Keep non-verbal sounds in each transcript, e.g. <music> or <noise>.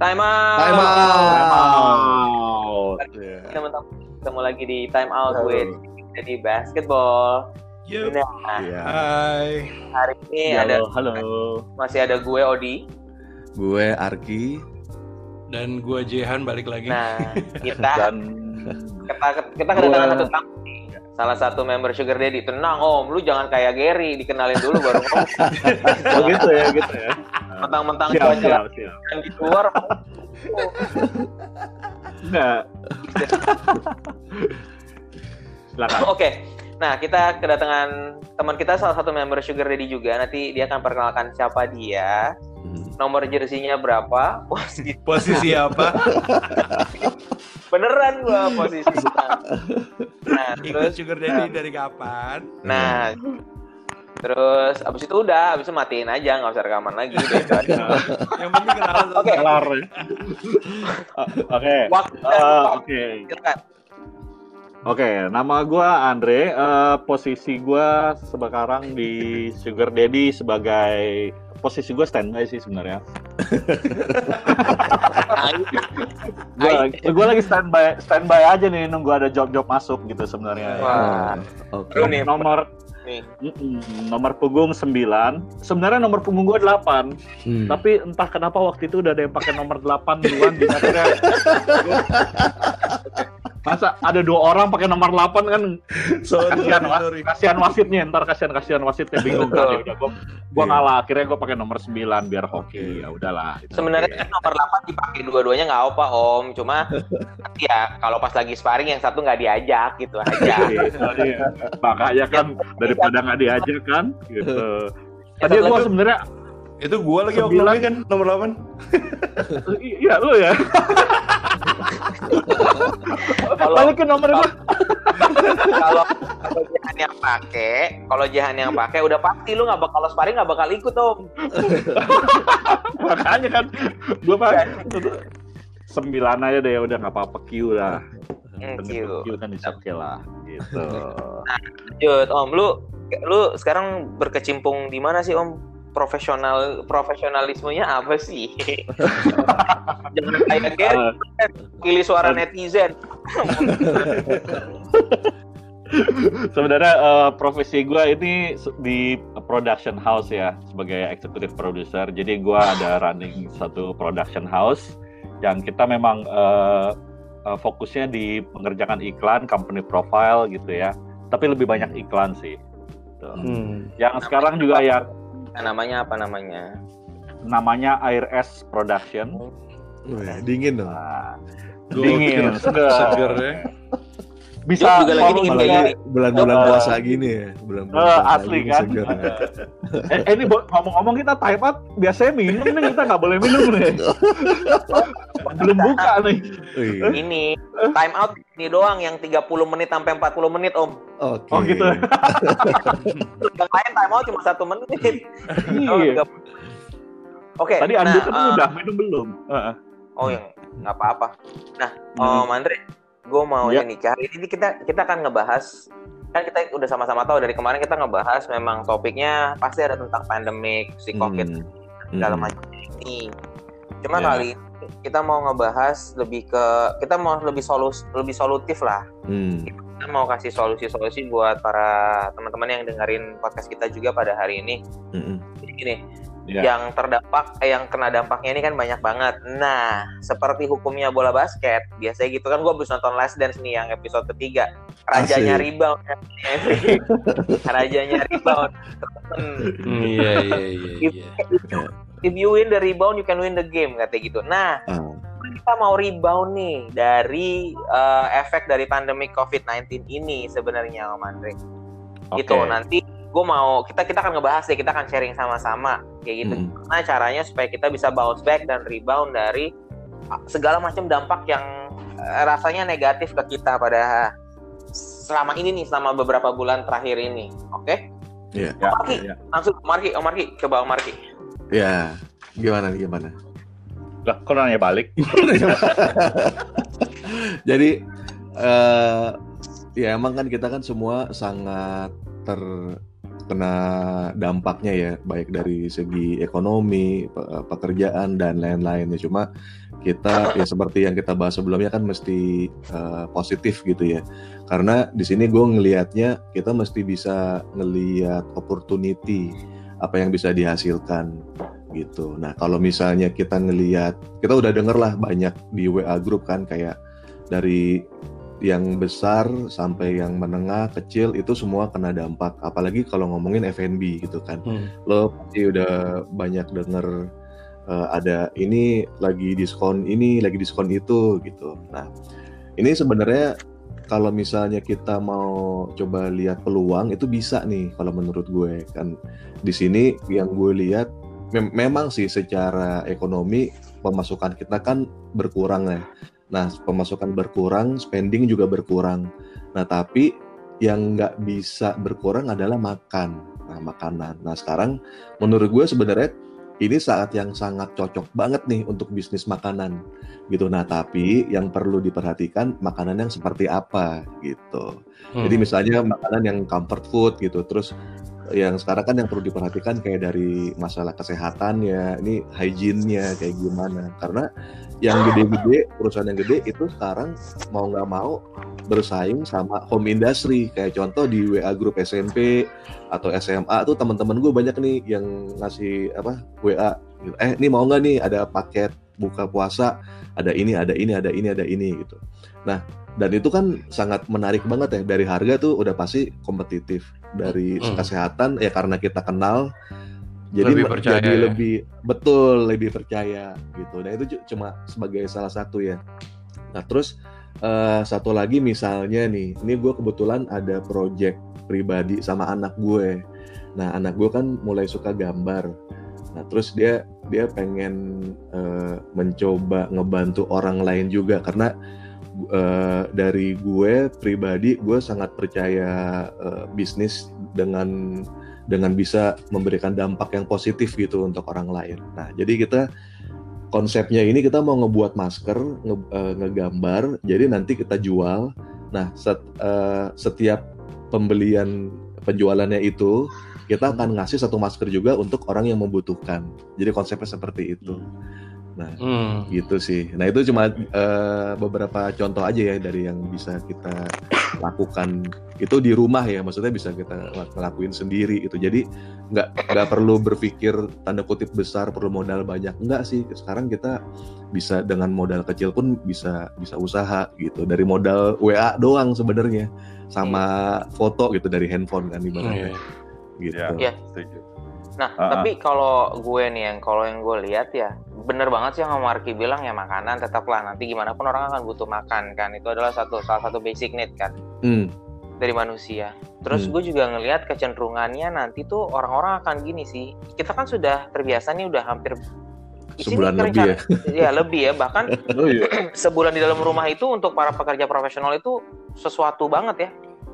Time out. Time out. Time out. Yeah. Teman-teman, ketemu lagi di Time Out Halo. with jadi basketball. Yup. Nah, Iya. Hai. hari ini ada Halo, masih ada gue Odi. Gue Arki. Dan gua Jehan balik lagi. Nah, kita <laughs> Dan kita, kita kedatangan Gua- satu tamu. Salah satu member Sugar Daddy. Tenang Om, lu jangan kayak Gary, dikenalin dulu baru ngomong. <laughs> oh gitu ya, gitu ya. Mentang-mentang Siap, cuaca siap, siap. yang di luar. Enggak. <laughs> Silakan. Oke. Nah, kita kedatangan teman kita salah satu member Sugar Daddy juga. Nanti dia akan perkenalkan siapa dia, Hmm. nomor jersinya berapa. Wah, Posisi apa? <laughs> beneran gua posisi. Nah, Ikut terus Sugar Daddy dari kapan? nah terus abis itu udah, abis itu matiin aja, nggak usah rekaman lagi. udah <laughs> itu aja. Yang penting kenalan Oke. Kelar. <laughs> Oke. Eh, Oke. Oke, nama gua Andre. Eh, posisi gua sekarang di Sugar Daddy sebagai posisi gua standby sih sebenarnya. <laughs> Gua, gua lagi standby standby aja nih nunggu ada job-job masuk gitu sebenarnya. Wah, Oke. Nih. Nomor nih. mm-mm, nomor punggung 9. Sebenarnya nomor punggung gua 8, Hmm. tapi entah kenapa waktu itu udah ada yang pakai nomor 8 duluan di akhirnya. <laughs> Masa ada dua orang pakai nomor 8 kan Sorry, kasihan sorry, kasihan wasitnya ntar kasihan kasihan wasitnya bingung kan ya udah gua gua Iya. ngalah akhirnya gua pakai nomor 9 biar hoki ya udahlah. Sebenarnya nomor 8 dipakai dua-duanya nggak apa Om, cuma ya kalau pas lagi sparring yang satu nggak diajak gitu aja. Iya, makanya kan daripada nggak diajak kan gitu tadi satu gua lagi- sebenarnya Itu gua lagi Sembilan. oknumnya kan nomor 8. i- <laughs> iya lu ya Kalau- balikin nomor gua kalau kalau Jahan yang pakai, kalau Jahan yang pakai udah pasti lu nggak bakal sparring nggak bakal ikut Om. <laughs> makanya kan gua pakai sembilan aja deh udah nggak apa-apa Q lah Bener, you. Q kan bisa oke lah gitu <laughs> Lanjut Om, lu lu sekarang berkecimpung di mana sih Om? Profesional profesionalismenya apa sih? <laughs> Jangan kayak Eh, pilih suara netizen. <laughs> Sebenarnya eh, profesi gue ini di production house ya sebagai executive producer. Jadi gue ada running satu production house yang kita memang eh, eh, fokusnya di mengerjakan iklan, company profile gitu ya. Tapi lebih banyak iklan sih. Gitu. Hmm. Yang sekarang juga ya Nah, namanya apa namanya? namanya Air S Production. Wih, dingin dong. Nah, dingin, segar. Seger ya. <laughs> Bisa juga lagi misalnya- kayak bulan-bulan Eh, puasa gini ya, bulan-bulan Eh, puasa asli kan. eh, <laughs> eh, ini ngomong-ngomong kita time out biasanya minum nih kita nggak boleh minum nih. <laughs> Belum buka nih. Wih, Ini time out ini doang yang 30 menit sampai 40 menit Om. Oke. Oh, gitu. <laughs> Yang lain time out cuma satu menit. Oh, Iya. 30. Oke. Tadi nah, Andu kan eh, udah minum belum? Heeh. Oh yang nggak apa-apa. Nah, Hmm. Om Andre, gue mau Ya. ini hari ini kita kita akan ngebahas kan kita udah sama-sama tahu dari kemarin kita ngebahas memang topiknya pasti ada tentang pandemik, si covid Hmm. segala Hmm. macam ini. Cuma Ya. kali ini kita mau ngebahas lebih ke kita mau lebih solus lebih solutif lah. Hmm. Kita mau kasih solusi-solusi buat para teman-teman yang dengerin podcast kita juga pada hari ini. Hmm. Jadi gini, Ya. yang terdampak, eh, yang kena dampaknya ini kan banyak banget. Nah, seperti hukumnya bola basket, biasanya gitu kan gue habis nonton Last Dance nih yang episode ketiga. Rajanya Asik. rebound. Rajanya rebound. Hmm. Iya iya iya iya. If you win the rebound, you can win the game katanya gitu. Nah, Ah. kita mau rebound nih dari eh, efek dari pandemi COVID-19 ini sebenarnya Om Andre. Oke. Gitu. Nanti gue mau kita kita akan ngebahas deh, kita akan sharing sama-sama kayak gitu. Hmm. Gimana caranya supaya kita bisa bounce back dan rebound dari uh, segala macam dampak yang uh, rasanya negatif ke kita pada selama ini nih selama beberapa bulan terakhir ini. Oke? Iya. Ya, Oke. ya. Langsung Om Marki, Om Marki, coba Om Marki. Ya, gimana nih gimana? Lah, kok nanya balik? <laughs> Jadi eh ya emang kan kita kan semua sangat terkena dampaknya ya, baik dari segi ekonomi, pe- pekerjaan dan lain-lainnya. Cuma kita ya seperti yang kita bahas sebelumnya kan mesti uh, positif gitu ya karena di sini gue ngelihatnya kita mesti bisa ngelihat opportunity apa yang bisa dihasilkan gitu nah kalau misalnya kita ngelihat kita udah denger lah banyak di WA group kan kayak dari yang besar sampai yang menengah kecil itu semua kena dampak. Apalagi kalau ngomongin F&B gitu kan. Hmm. lo pasti udah banyak denger uh, ada ini lagi diskon ini lagi diskon itu gitu. Nah ini sebenarnya kalau misalnya kita mau coba lihat peluang itu bisa nih kalau menurut gue kan. Di sini yang gue lihat mem- memang sih secara ekonomi pemasukan kita kan berkurang ya nah pemasukan berkurang spending juga berkurang nah tapi yang nggak bisa berkurang adalah makan nah makanan nah sekarang menurut gue sebenarnya ini saat yang sangat cocok banget nih untuk bisnis makanan gitu. Nah, tapi yang perlu diperhatikan makanan yang seperti apa gitu. Hmm. Jadi misalnya makanan yang comfort food gitu. Terus yang sekarang kan yang perlu diperhatikan kayak dari masalah kesehatan ya, ini hygiene-nya kayak gimana. Karena yang gede-gede, perusahaan yang gede itu sekarang mau nggak mau bersaing sama home industry. Kayak contoh di WA grup SMP atau SMA tuh teman-teman gue banyak nih yang ngasih apa WA eh ini mau nggak nih? Ada paket buka puasa ada ini ada ini ada ini ada ini gitu. Nah dan itu kan sangat menarik banget ya. Dari harga tuh udah pasti kompetitif. Dari Hmm. kesehatan ya karena kita kenal jadi Lebih percaya jadi ya. lebih betul lebih percaya gitu. Nah itu cu- cuma sebagai salah satu ya. Nah terus eh, satu lagi misalnya nih ini gue kebetulan ada project pribadi sama anak gue. Nah anak gue kan mulai suka gambar. Nah terus dia dia pengen eh, mencoba ngebantu orang lain juga. Karena eh, dari gue pribadi gue sangat percaya eh, bisnis dengan dengan bisa memberikan dampak yang positif gitu untuk orang lain. Nah, jadi kita konsepnya ini kita mau ngebuat masker, nge- eh, ngegambar, jadi nanti kita jual. Nah, set- eh, setiap pembelian penjualannya itu kita akan ngasih satu masker juga untuk orang yang membutuhkan. Jadi konsepnya seperti itu. Nah, Hmm. gitu sih. Nah itu cuma eh, beberapa contoh aja ya dari yang bisa kita lakukan. Itu di rumah ya, maksudnya bisa kita ngelakuin sendiri itu. Jadi nggak nggak perlu berpikir tanda kutip besar perlu modal banyak. Enggak sih. Sekarang kita bisa dengan modal kecil pun bisa bisa usaha gitu. Dari modal WA doang sebenarnya sama foto gitu dari handphone kan Iya. ibaratnya gitu. Ya, Iya. setuju. Nah, Ah, tapi kalau gue nih yang kalau yang gue lihat ya bener banget sih yang Marki bilang ya makanan tetaplah nanti gimana pun orang akan butuh makan kan itu adalah satu salah satu basic need kan Hmm, dari manusia. Terus Hmm. gue juga ngelihat kecenderungannya nanti tuh orang-orang akan gini sih kita kan sudah terbiasa nih udah hampir Sebulan lebih kerencana- ya lebih ya bahkan <laughs> Oh iya. <clears throat> sebulan di dalam rumah itu untuk para pekerja profesional itu sesuatu banget ya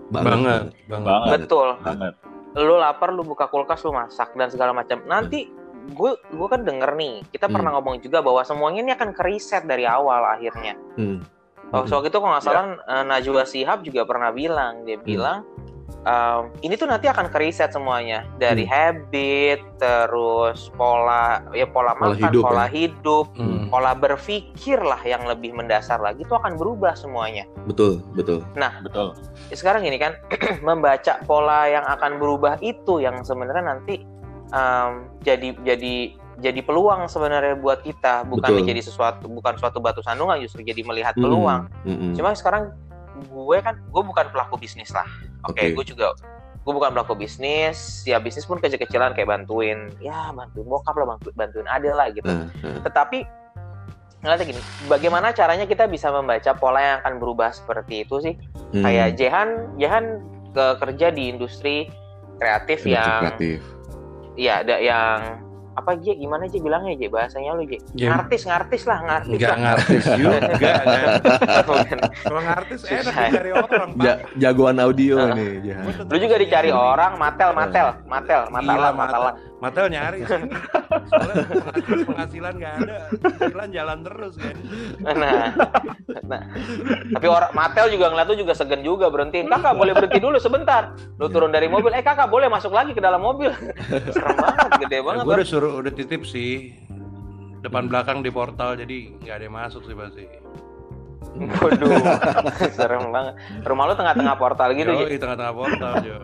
Banget, banget. Banget. betul Banget. Lu lapar lu buka kulkas lu masak dan segala macam. Nanti gue gue kan denger nih kita Hmm. pernah ngomong juga bahwa semuanya ini akan keriset dari awal akhirnya. Hmm. waktu waktu itu kalau nggak salah eh, Najwa Shihab juga pernah bilang dia bilang ehm, ini tuh nanti akan keriset semuanya dari habit terus pola ya pola, Pola makan hidup, pola ya. hidup Hmm. pola berpikir lah yang lebih mendasar lagi itu akan berubah semuanya Betul, betul. Betul. sekarang ini kan <clears throat> membaca pola yang akan berubah itu yang sebenarnya nanti um, jadi jadi jadi peluang sebenarnya buat kita bukan Betul. menjadi sesuatu bukan suatu batu sandungan justru jadi melihat Hmm, peluang hmm, hmm. cuma sekarang gue kan gue bukan pelaku bisnis lah oke Oke. gue juga gue bukan pelaku bisnis ya bisnis pun kecil-kecilan kayak bantuin ya bantuin bokap lah bantuin bantuin adil lah gitu Nah, nah. tetapi ngeliatnya gini bagaimana caranya kita bisa membaca pola yang akan berubah seperti itu sih Hmm. kayak Jehan Jehan ke kerja di industri kreatif Industri yang kreatif. iya ada yang apa J? Gimana J? Bilangnya J? Bahasanya lu J? J. ngartis ngartis lah ngartis. Enggak lah <laughs> ngartis. Juga kan. Kalau ngartis enak dicari orang, Pak. Ja- jagoan audio Ah. nih, lu juga dicari orang matel matel matel. Gila, matalang Matel. Matel nyari sih. Soalnya penghasilan, nggak ada, penghasilan jalan terus kan. nah nah tapi orang matel juga ngeliat tuh juga segen juga berhentiin kakak boleh berhenti dulu sebentar lu turun dari mobil eh kakak boleh masuk lagi ke dalam mobil serem banget gede Ya, banget gue Bang. udah suruh udah titip sih depan belakang di portal jadi nggak ada yang masuk sih pasti. Waduh, serem banget. Rumah lu tengah-tengah portal gitu, Ji. di tengah-tengah portal, Jo.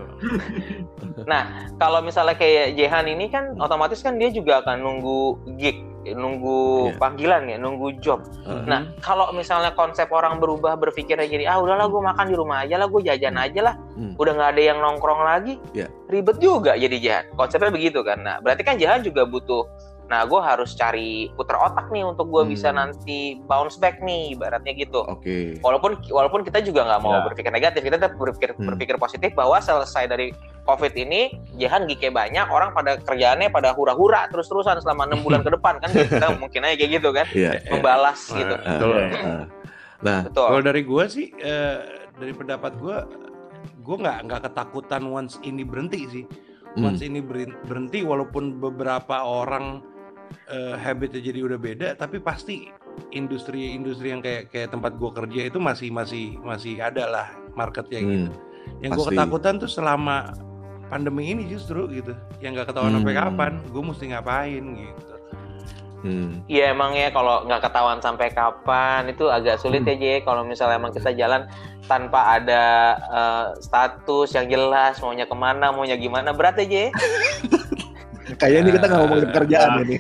Nah, kalau misalnya kayak Jehan ini kan otomatis kan dia juga akan nunggu gig, nunggu Iya. panggilan ya, nunggu job. Heeh. Nah, kalau misalnya konsep orang berubah berpikirnya jadi ah udahlah gue makan di rumah aja lah, gue jajan aja lah, Hmm. udah nggak ada yang nongkrong lagi, Iya. ribet juga jadi Jahan. Konsepnya begitu kan. Nah, berarti kan Jahan juga butuh. Nah, gue harus cari puter otak nih untuk gue Hmm. bisa nanti bounce back nih, ibaratnya gitu. Oke. Walaupun walaupun kita juga nggak mau Ya. berpikir negatif, kita tetap berpikir Hmm. berpikir positif bahwa selesai dari COVID ini, Jahan gignya banyak, orang pada kerjaannya pada hura-hura terus-terusan selama enam bulan <laughs> ke depan kan kita mungkin aja kayak gitu kan, Iya. membalas Nah, gitu. Eh, Betul. eh. Nah, Betul. Kalau dari gua sih, eh, dari pendapat gua, gua nggak nggak ketakutan once ini berhenti sih. hmm, Once ini berin- berhenti, walaupun beberapa orang eh, habitnya jadi udah beda, tapi pasti industri-industri yang kayak kayak tempat gua kerja itu masih masih masih ada lah marketnya gitu. hmm, Yang gua pasti. ketakutan tuh selama pandemi ini justru gitu, yang nggak ketahuan sampai Hmm. kapan, gua mesti ngapain gitu. hmm. Iya emang ya kalau nggak ketahuan sampai kapan itu agak sulit ya Jay. Kalau misalnya emang kita jalan tanpa ada eh, status yang jelas, maunya ke mana, maunya gimana, berat ya Jay. <laughs> Kayaknya ini kita nggak ngomongin pekerjaan ini.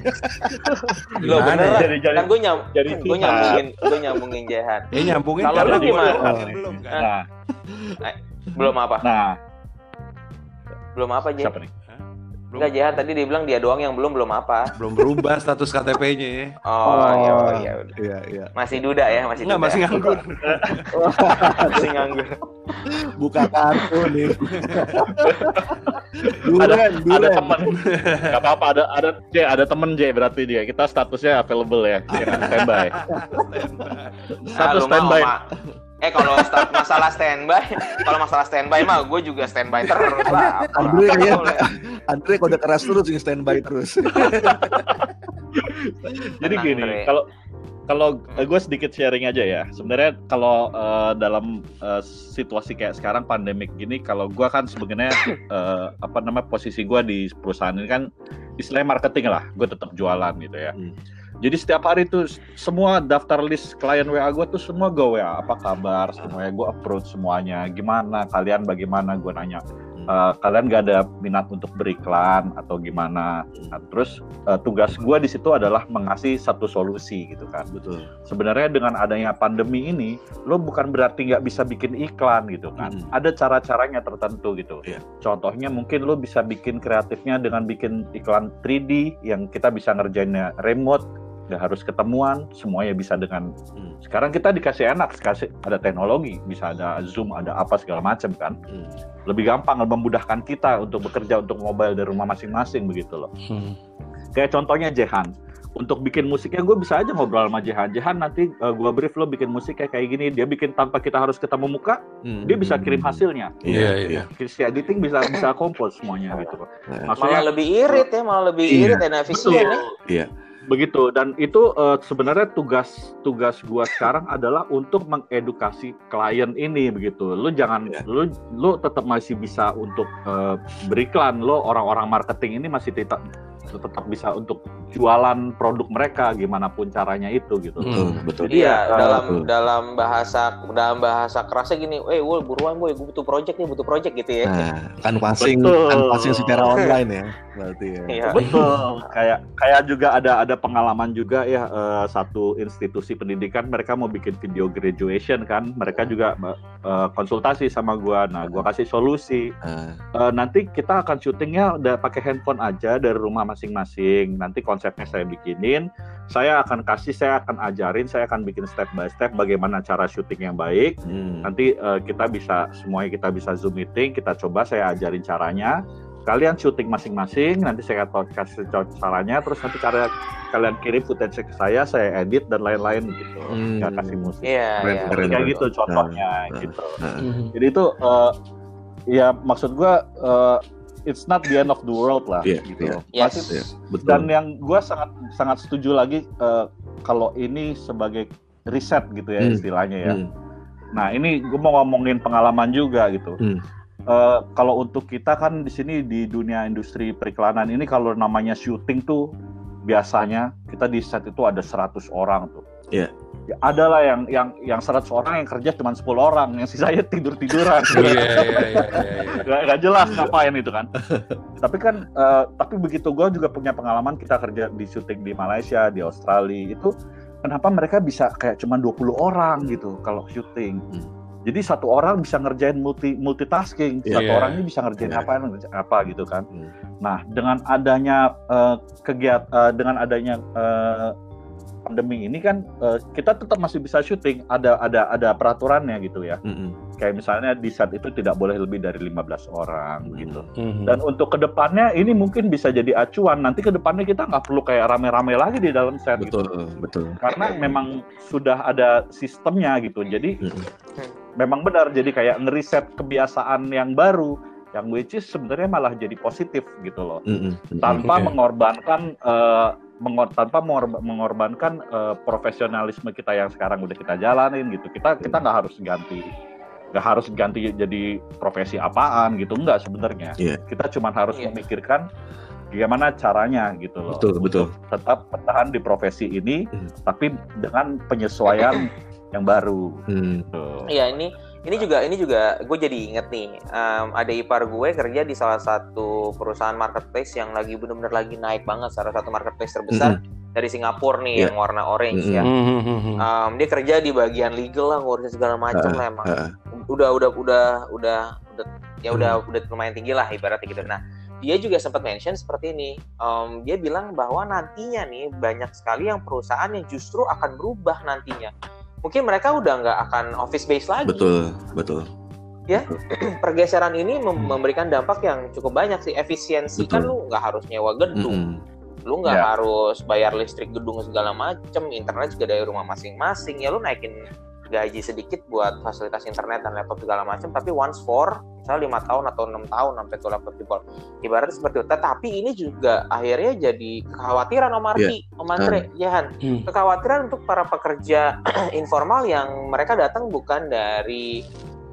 <laughs> Lo bener? Jadi- jadi- kan gue nyam, jadi gue nyambungin, gue nyambungin Jahan. Ya nyambungin Kalau karena lu gimana? gua Oh. belum kan. Nah, Belum apa? nah, Belum apa Jay? siapa nih? Belum, Enggak Jahan tadi dia bilang dia doang yang belum belum apa. belum berubah status KTP-nya ya. Oh, iya, oh, iya udah. Iya, iya. Masih duda ya, masih Enggak, duda. masih nganggur. <laughs> masih nganggur. Buka kartu nih. <laughs> ada duren, ada duren. temen nggak apa-apa ada ada J ada temen J berarti dia kita statusnya available ya standby Nah, status standby Eh kalau masalah standby, kalau masalah standby mah gue juga standby terus lah. Andre boleh. Andre kode keras terus yang standby terus. jadi Tenang, gini kalau kalau gue sedikit sharing aja ya sebenarnya kalau eh, dalam eh, situasi kayak sekarang pandemik gini kalau gue kan sebenarnya <coughs> eh, apa namanya posisi gue di perusahaan ini kan istilahnya marketing lah gue tetap jualan gitu ya Hmm. Jadi setiap hari tuh semua daftar list klien WA gue tuh semua gue WA apa kabar? Semuanya gue approach semuanya. Gimana? Kalian bagaimana? Gue nanya. "Eh, kalian gak ada minat untuk beriklan atau gimana? Nah, terus eh, tugas gue di situ adalah mengasih satu solusi gitu kan. Betul. sebenarnya dengan adanya pandemi ini lo bukan berarti nggak bisa bikin iklan gitu kan. Mm. ada cara-caranya tertentu gitu. Iya. contohnya mungkin lo bisa bikin kreatifnya dengan bikin iklan 3D yang kita bisa ngerjainnya remote nggak harus ketemuan semuanya bisa dengan Hmm. sekarang kita dikasih enak dikasih ada teknologi bisa ada zoom ada apa segala macam kan Hmm. lebih gampang lebih memudahkan kita untuk bekerja untuk mobile dari rumah masing-masing begitu loh kayak contohnya Jehan untuk bikin musiknya gue bisa aja ngobrol sama Jehan Jehan nanti uh, gue brief lo bikin musiknya kayak gini dia bikin tanpa kita harus ketemu muka Hmm. dia bisa kirim hasilnya Iya, Iya, iya. si editing bisa bisa kompos semuanya gitu loh Nah, Malah lebih irit ya, malah lebih Iya, irit dan efisien ya. Iya. Begitu. Dan itu uh, sebenarnya tugas tugas gua sekarang adalah untuk mengedukasi klien ini begitu. Lu jangan Iya. lu lu tetap masih bisa untuk uh, beriklan. Lo orang-orang marketing ini masih tetap tetap bisa untuk jualan produk mereka gimana pun caranya itu gitu Betul, betul. Jadi ya Iya, dalam betul. dalam bahasa dalam bahasa kerasnya gini, eh woi buruan boy, gue butuh project nih, butuh project gitu ya. Nah, kan passing, Betul. kan passing secara online ya, berarti ya. Iya. Betul. <laughs> kayak kayak juga ada ada pengalaman juga ya eh, satu institusi pendidikan mereka mau bikin video graduation kan, mereka juga eh, konsultasi sama gua. Nah, gua kasih solusi. Eh, nanti kita akan syutingnya udah pakai handphone aja dari rumah masing-masing. Nanti konsepnya saya bikinin, saya akan kasih, saya akan ajarin, saya akan bikin step by step bagaimana cara syuting yang baik. hmm. Nanti eh, kita bisa semuanya kita bisa zoom meeting, kita coba saya ajarin caranya. Kalian syuting masing-masing, nanti saya kasih tahu caranya, terus nanti cara kalian kirim footage ke saya, saya edit dan lain-lain gitu. Hmm. Nggak kasih musik. Iya, Keren, iya. keren. Kayak gitu contohnya Nah, gitu. nah. Jadi itu eh, ya maksud gua eh, it's not the end of the world lah Iya, gitu. iya. Yes. Masih- Iya, betul. dan yang gua sangat sangat setuju lagi eh, kalau ini sebagai riset gitu ya Hmm. istilahnya ya. Hmm. Nah ini gue mau ngomongin pengalaman juga gitu. Hmm. Eh, kalau untuk kita kan di sini di dunia industri periklanan ini kalau namanya syuting tuh biasanya kita di set itu ada 100 orang tuh. Iya. Ya, ada lah yang yang yang 100 orang yang kerja cuma 10 orang, yang sisanya tidur-tiduran. <laughs> Iya iya iya iya. iya. Gak, gak jelas ngapain itu kan. tapi kan, eh, tapi begitu gue juga punya pengalaman kita kerja di syuting di Malaysia, di Australia itu, kenapa mereka bisa kayak cuma 20 orang gitu kalau syuting. Hmm. Jadi satu orang bisa ngerjain multi multitasking, satu Iya. orang ini bisa ngerjain Iya. apa ngerjain apa gitu kan. Hmm. Nah, dengan adanya eh, kegiatan dengan adanya eh, pandemi ini kan eh, kita tetap masih bisa syuting, ada ada ada peraturannya gitu ya. Mm-mm. Kayak misalnya di set itu tidak boleh lebih dari 15 orang Hmm. gitu. Mhm. Dan untuk ke depannya ini mungkin bisa jadi acuan. Nanti ke depannya kita nggak perlu kayak rame-rame lagi di dalam set Betul, gitu. betul. Karena memang sudah ada sistemnya gitu. Jadi Mm-mm. memang benar. Jadi kayak ngeriset kebiasaan yang baru, yang which is sebenarnya malah jadi positif gitu loh. Mm-mm. Mm-mm. Tanpa Oke. mengorbankan eh, mengor- tanpa mengor- mengorbankan eh, profesionalisme kita yang sekarang udah kita jalanin gitu. Kita kita nggak harus ganti nggak harus ganti jadi profesi apaan gitu enggak sebenarnya. Iya. Kita cuma harus Iya. memikirkan gimana caranya gitu loh. Betul, betul. Tetap bertahan di profesi ini Hmm. tapi dengan penyesuaian <coughs> yang baru Hmm. gitu. Iya ini ini juga ini juga gue jadi inget nih em, ada ipar gue kerja di salah satu perusahaan marketplace yang lagi bener-bener lagi naik banget salah satu marketplace terbesar dari Singapura nih Iya. yang warna orange Mm-mm. ya. Mhm. Em, dia kerja di bagian legal lah ngurusin segala macam Ah, lah emang. ah. Udah udah udah udah udah ya Hmm. udah udah lumayan tinggi lah ibaratnya gitu. Nah dia juga sempat mention seperti ini. Em, dia bilang bahwa nantinya nih banyak sekali yang perusahaan yang justru akan berubah nantinya. Mungkin mereka udah nggak akan office base lagi Betul, betul. <clears throat> pergeseran ini mem- Hmm. memberikan dampak yang cukup banyak sih efisiensi kan Betul. lu nggak harus nyewa gedung Mm-mm. lu nggak Ya. harus bayar listrik gedung segala macem internet juga dari rumah masing-masing ya lu naikin gaji sedikit buat fasilitas internet dan laptop segala macam tapi once for misalnya lima tahun atau enam tahun sampai tuh laptop jebol. Ibaratnya seperti itu. Tetapi ini juga akhirnya jadi kekhawatiran Om Arfi Om Andre. Jahan Hmm. kekhawatiran untuk para pekerja <clears throat> informal yang mereka datang bukan dari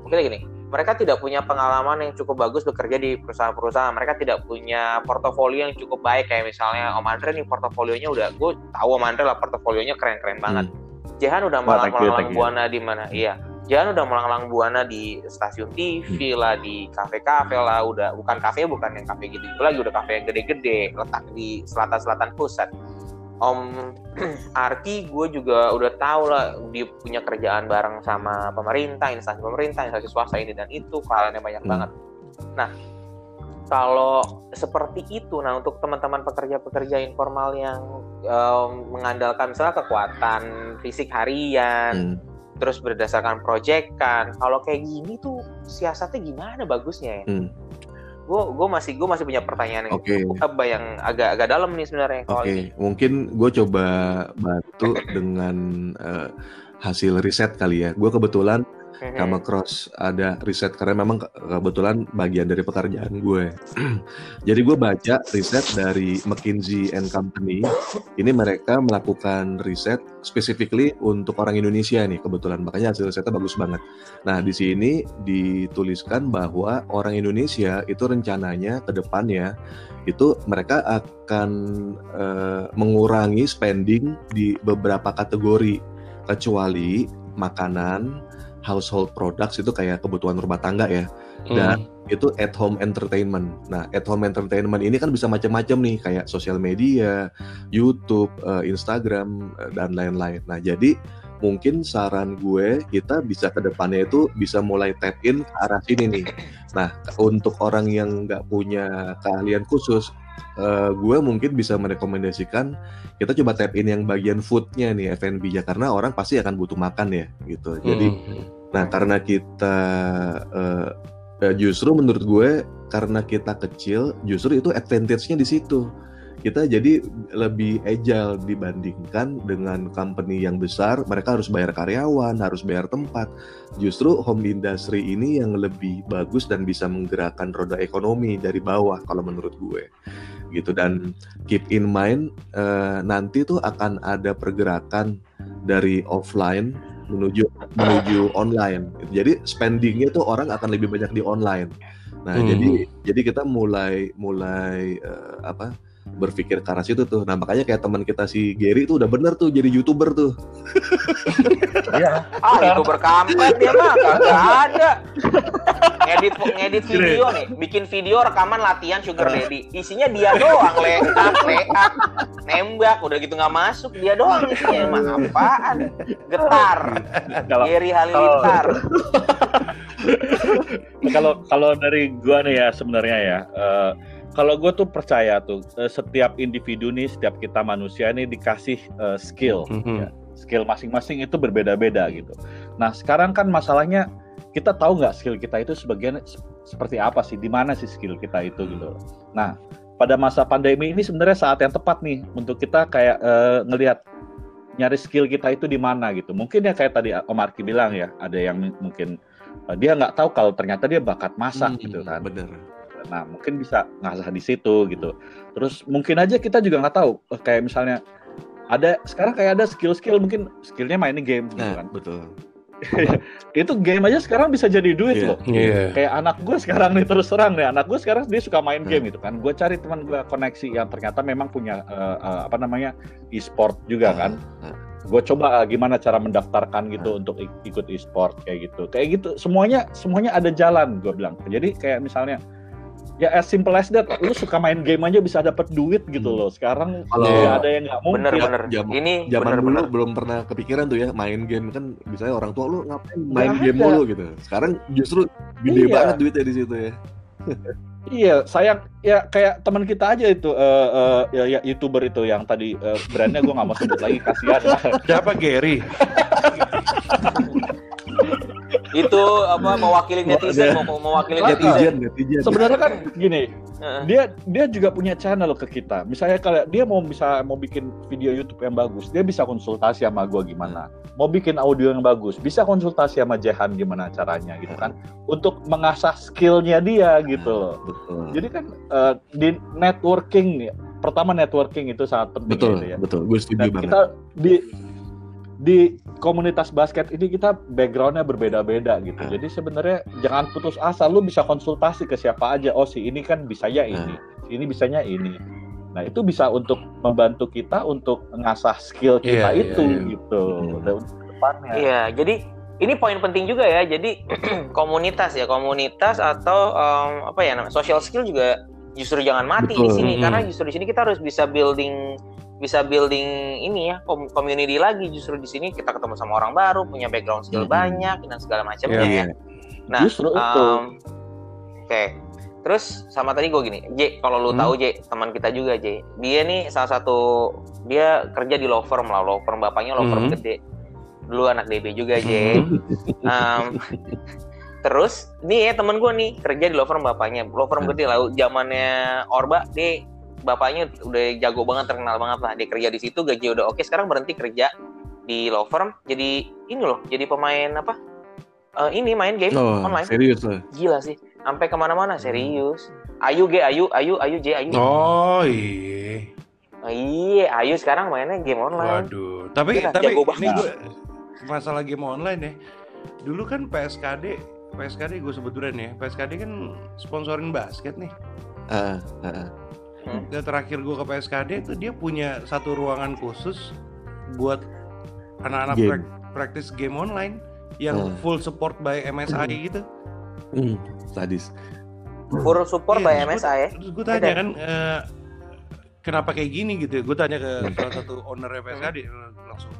mungkin gini mereka tidak punya pengalaman yang cukup bagus bekerja di perusahaan-perusahaan. Mereka tidak punya portofolio yang cukup baik. Kayak misalnya Om Andre nih portofolionya udah gue tahu Om Andre lah portofolionya keren-keren banget. Jehan udah malang-malang you. buana di mana? Iya. Jehan udah malang-malang buana di stasiun TV lah di kafe-kafe lah. Udah bukan kafe bukan yang kafe gitu itu lagi. Udah kafe yang gede-gede letak di selatan-selatan pusat Om <clears throat> Arki gue juga udah tahu lah dia punya kerjaan bareng sama pemerintah, instansi pemerintah, instansi swasta ini dan itu keahliannya banyak Hmm. banget. Nah, kalau seperti itu, nah untuk teman-teman pekerja-pekerja informal yang em, mengandalkan misalnya kekuatan fisik harian, Hmm. terus berdasarkan proyekan, kalau kayak gini tuh siasatnya gimana bagusnya ya? Hmm. Gue gue masih gue masih punya pertanyaan yang Oke. apa yang agak agak dalam nih sebenarnya Oke, ini. mungkin gue coba bantu dengan eh, hasil riset kali ya. Gue kebetulan Sama Cross ada riset karena memang ke- kebetulan bagian dari pekerjaan gue. <clears throat> Jadi gue baca riset dari McKinsey and Company. Ini mereka melakukan riset specifically untuk orang Indonesia nih kebetulan. Makanya hasil risetnya bagus banget. Nah di sini dituliskan bahwa orang Indonesia itu rencananya ke depannya itu mereka akan eh, mengurangi spending di beberapa kategori kecuali makanan, household products itu kayak kebutuhan rumah tangga ya Dan- itu at home entertainment. Nah, at home entertainment ini kan bisa macam-macam nih kayak sosial media, YouTube, eh, Instagram eh, dan lain-lain. Nah, jadi mungkin saran gue kita bisa ke depannya itu bisa mulai tap in ke arah sini nih. Nah, untuk orang yang nggak punya keahlian khusus, eh, gue mungkin bisa merekomendasikan kita coba tap in yang bagian foodnya nih F&B ya karena orang pasti akan butuh makan ya gitu. Jadi Mhm. Nah, karena kita eh, justru menurut gue karena kita kecil, justru itu advantage-nya di situ. Kita jadi lebih agile dibandingkan dengan company yang besar, mereka harus bayar karyawan, harus bayar tempat. Justru home industry ini yang lebih bagus dan bisa menggerakkan roda ekonomi dari bawah kalau menurut gue. Gitu dan keep in mind eh, nanti tuh akan ada pergerakan dari offline menuju menuju online. Jadi spendingnya tuh orang akan lebih banyak di online. Nah, Hmm. jadi jadi kita mulai mulai eh, apa berpikir ke arah situ tuh. Nah makanya kayak teman kita si Gary tuh udah bener tuh jadi youtuber tuh. Iya. <laughs> Ah, itu berkampret dia mah kagak ada. Ngedit ngedit video nih, bikin video rekaman latihan sugar daddy. Isinya dia doang, leak, leak, nembak, udah gitu nggak masuk, dia doang isinya. Emang apaan? Getar. Gary Halilintar. kalau kalau dari gua nih ya sebenarnya ya eh, kalau gue tuh percaya tuh eh, setiap individu nih setiap kita manusia nih dikasih eh, skill Mhm. ya. skill masing-masing itu berbeda-beda gitu nah sekarang kan masalahnya kita tahu nggak skill kita itu sebagian se- seperti apa sih di mana sih skill kita itu gitu nah pada masa pandemi ini sebenarnya saat yang tepat nih untuk kita kayak eh, ngelihat nyari skill kita itu di mana gitu mungkin ya kayak tadi Om Arki bilang ya ada yang mungkin dia nggak tahu kalau ternyata dia bakat masak Hmm, gitu kan Bener. Nah, mungkin bisa ngasah di situ gitu. Terus mungkin aja kita juga nggak tahu eh, kayak misalnya ada sekarang kayak ada skill-skill mungkin skillnya mainin game gitu Nah kan. betul. <laughs> Itu game aja sekarang bisa jadi duit Iya. loh. Iya. Kayak anak gue sekarang nih terus terang nih anak gue sekarang dia suka main Hmm. game gitu kan. Gue cari teman gue koneksi yang ternyata memang punya eh, eh, apa namanya e-sport juga kan. Ah, ah. Gue coba eh, gimana cara mendaftarkan gitu untuk ik- ikut e-sport kayak gitu. Kayak gitu semuanya semuanya ada jalan gue bilang. Jadi kayak misalnya ya as simple as that lu suka main game aja bisa dapat duit gitu loh sekarang Kalau- nggak ada yang nggak mungkin Bener Ya, bener. jam- Ini Zaman bener dulu bener. belum pernah kepikiran tuh ya main game kan misalnya orang tua lu ngapain main Nggak game ada. mulu gitu. Sekarang justru gede Iya. banget duitnya di situ ya. iya sayang ya kayak teman kita aja itu eh, eh, ya, ya, youtuber itu yang tadi eh, brandnya gue nggak mau sebut lagi kasihan Siapa Gary? <laughs> Itu apa mewakili netizen, mau mau mewakili netizen. Netizen, netizen. sebenarnya kan gini dia dia juga punya channel ke kita misalnya kalau dia mau bisa mau bikin video YouTube yang bagus dia bisa konsultasi sama gua gimana mau bikin audio yang bagus bisa konsultasi sama Jehan gimana caranya gitu kan untuk mengasah skillnya dia gitu loh Betul. jadi kan eh, di networking nih pertama networking itu sangat penting Betul, gitu ya betul. Gue setuju dan banget. kita di di komunitas basket ini kita backgroundnya berbeda-beda gitu. Jadi sebenarnya jangan putus asa. Lu bisa konsultasi ke siapa aja. Oh si ini kan bisanya ini, si ini bisanya ini. Nah itu bisa untuk membantu kita untuk ngasah skill kita Iya, iya, itu iya. gitu. Hmm. Dan untuk depannya. Iya, jadi ini poin penting juga ya. Jadi <clears throat> komunitas ya, komunitas atau em, apa ya namanya social skill juga justru jangan mati di Betul. sini Mm-mm. karena justru di sini kita harus bisa building bisa building ini ya community lagi justru di sini kita ketemu sama orang baru punya background skill Mm-mm. banyak dan segala macamnya Iya. ya. Nah, Justru itu. em, oke. Terus sama tadi gue gini, J, kalau lu Hmm. tahu J, teman kita juga J, dia nih salah satu dia kerja di law firm lah, law firm bapaknya law firm Hmm. gede. Dulu anak DB juga J. Em, terus nih ya temen gue nih kerja di law firm bapaknya, law firm Hmm. gede lah, zamannya Orba, dia bapaknya udah jago banget, terkenal banget lah. Dia kerja di situ, gaji udah oke, sekarang berhenti kerja di law firm, jadi ini loh, jadi pemain apa? Eh, ini main game Oh, online serius loh. gila sih sampai ke mana-mana serius Ayu G Ayu Ayu Ayu J Ayu Oh iya. Oh, iya Ayu sekarang mainnya game online Waduh. Tapi Gila, tapi jago ini gue masalah game online ya. Dulu kan PSKD PSKD gue sebut dulu nih ya. PSKD kan sponsorin basket nih. Ah, ah, ah. Dan terakhir gue ke PSKD itu dia punya satu ruangan khusus buat anak-anak Game. prak- praktis game online yang Hmm. full support by MSI gitu. Hmm, sadis. full support Iya, by MSI ya Terus gue tanya kan eh, kenapa kayak gini gitu ya. Gue tanya ke salah satu owner PSKD langsung.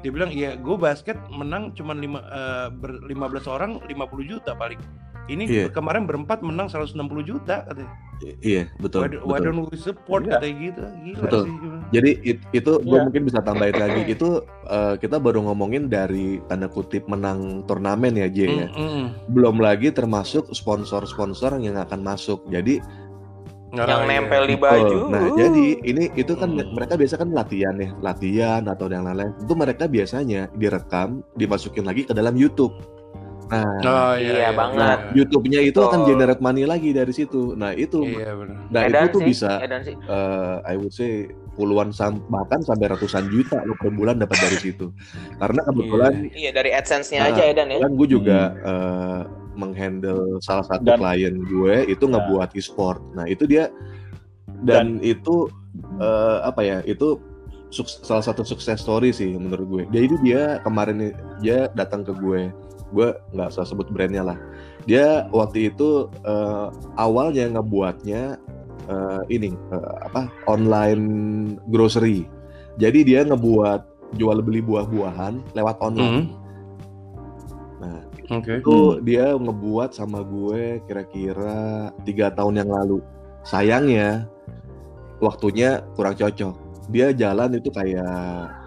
Dia bilang iya gue basket menang cuma lima, eh, ber, 15 orang 50 juta paling. Ini Iya. kemarin berempat menang 160 juta katanya. Iya, betul. Why, do- why betul. don't we support Iya. katanya gitu. Gila Betul. sih. Jadi it- itu gue Iya. mungkin bisa tambahin lagi <clears throat> itu eh, kita baru ngomongin dari tanda kutip menang turnamen ya J ya. Mm, mm. Belum lagi termasuk sponsor-sponsor yang akan masuk. Jadi Nggak, yang iya. nempel di betul. baju Nah, jadi ini itu kan Hmm. mereka biasa kan latihan ya, latihan atau yang lain-lain. Itu mereka biasanya direkam, dimasukin lagi ke dalam YouTube. Nah, Oh, Iya, banget. nah, YouTube-nya itu akan Betul. generate money lagi dari situ. Nah, itu Iya benar. nah edan itu tuh sih bisa edan sih eh I would say puluhan sam- bahkan sampai ratusan juta lo per bulan dapat dari situ. Karena kebetulan iya dari adsense-nya Ah, aja Edan ya kan gue juga eh, menghandle salah satu Dan- klien gue itu ngebuat e-sport. Nah itu dia dan, itu eh, apa ya itu salah satu sukses story sih menurut gue. Jadi dia kemarin dia datang ke gue, gue nggak usah sebut brandnya lah. Dia waktu itu eh, awalnya ngebuatnya eh, ini eh, apa online grocery. Jadi dia ngebuat jual beli buah-buahan lewat online. Hmm. Nah Oke. itu dia ngebuat sama gue kira-kira tiga tahun yang lalu. Sayangnya waktunya kurang cocok. Dia jalan itu kayak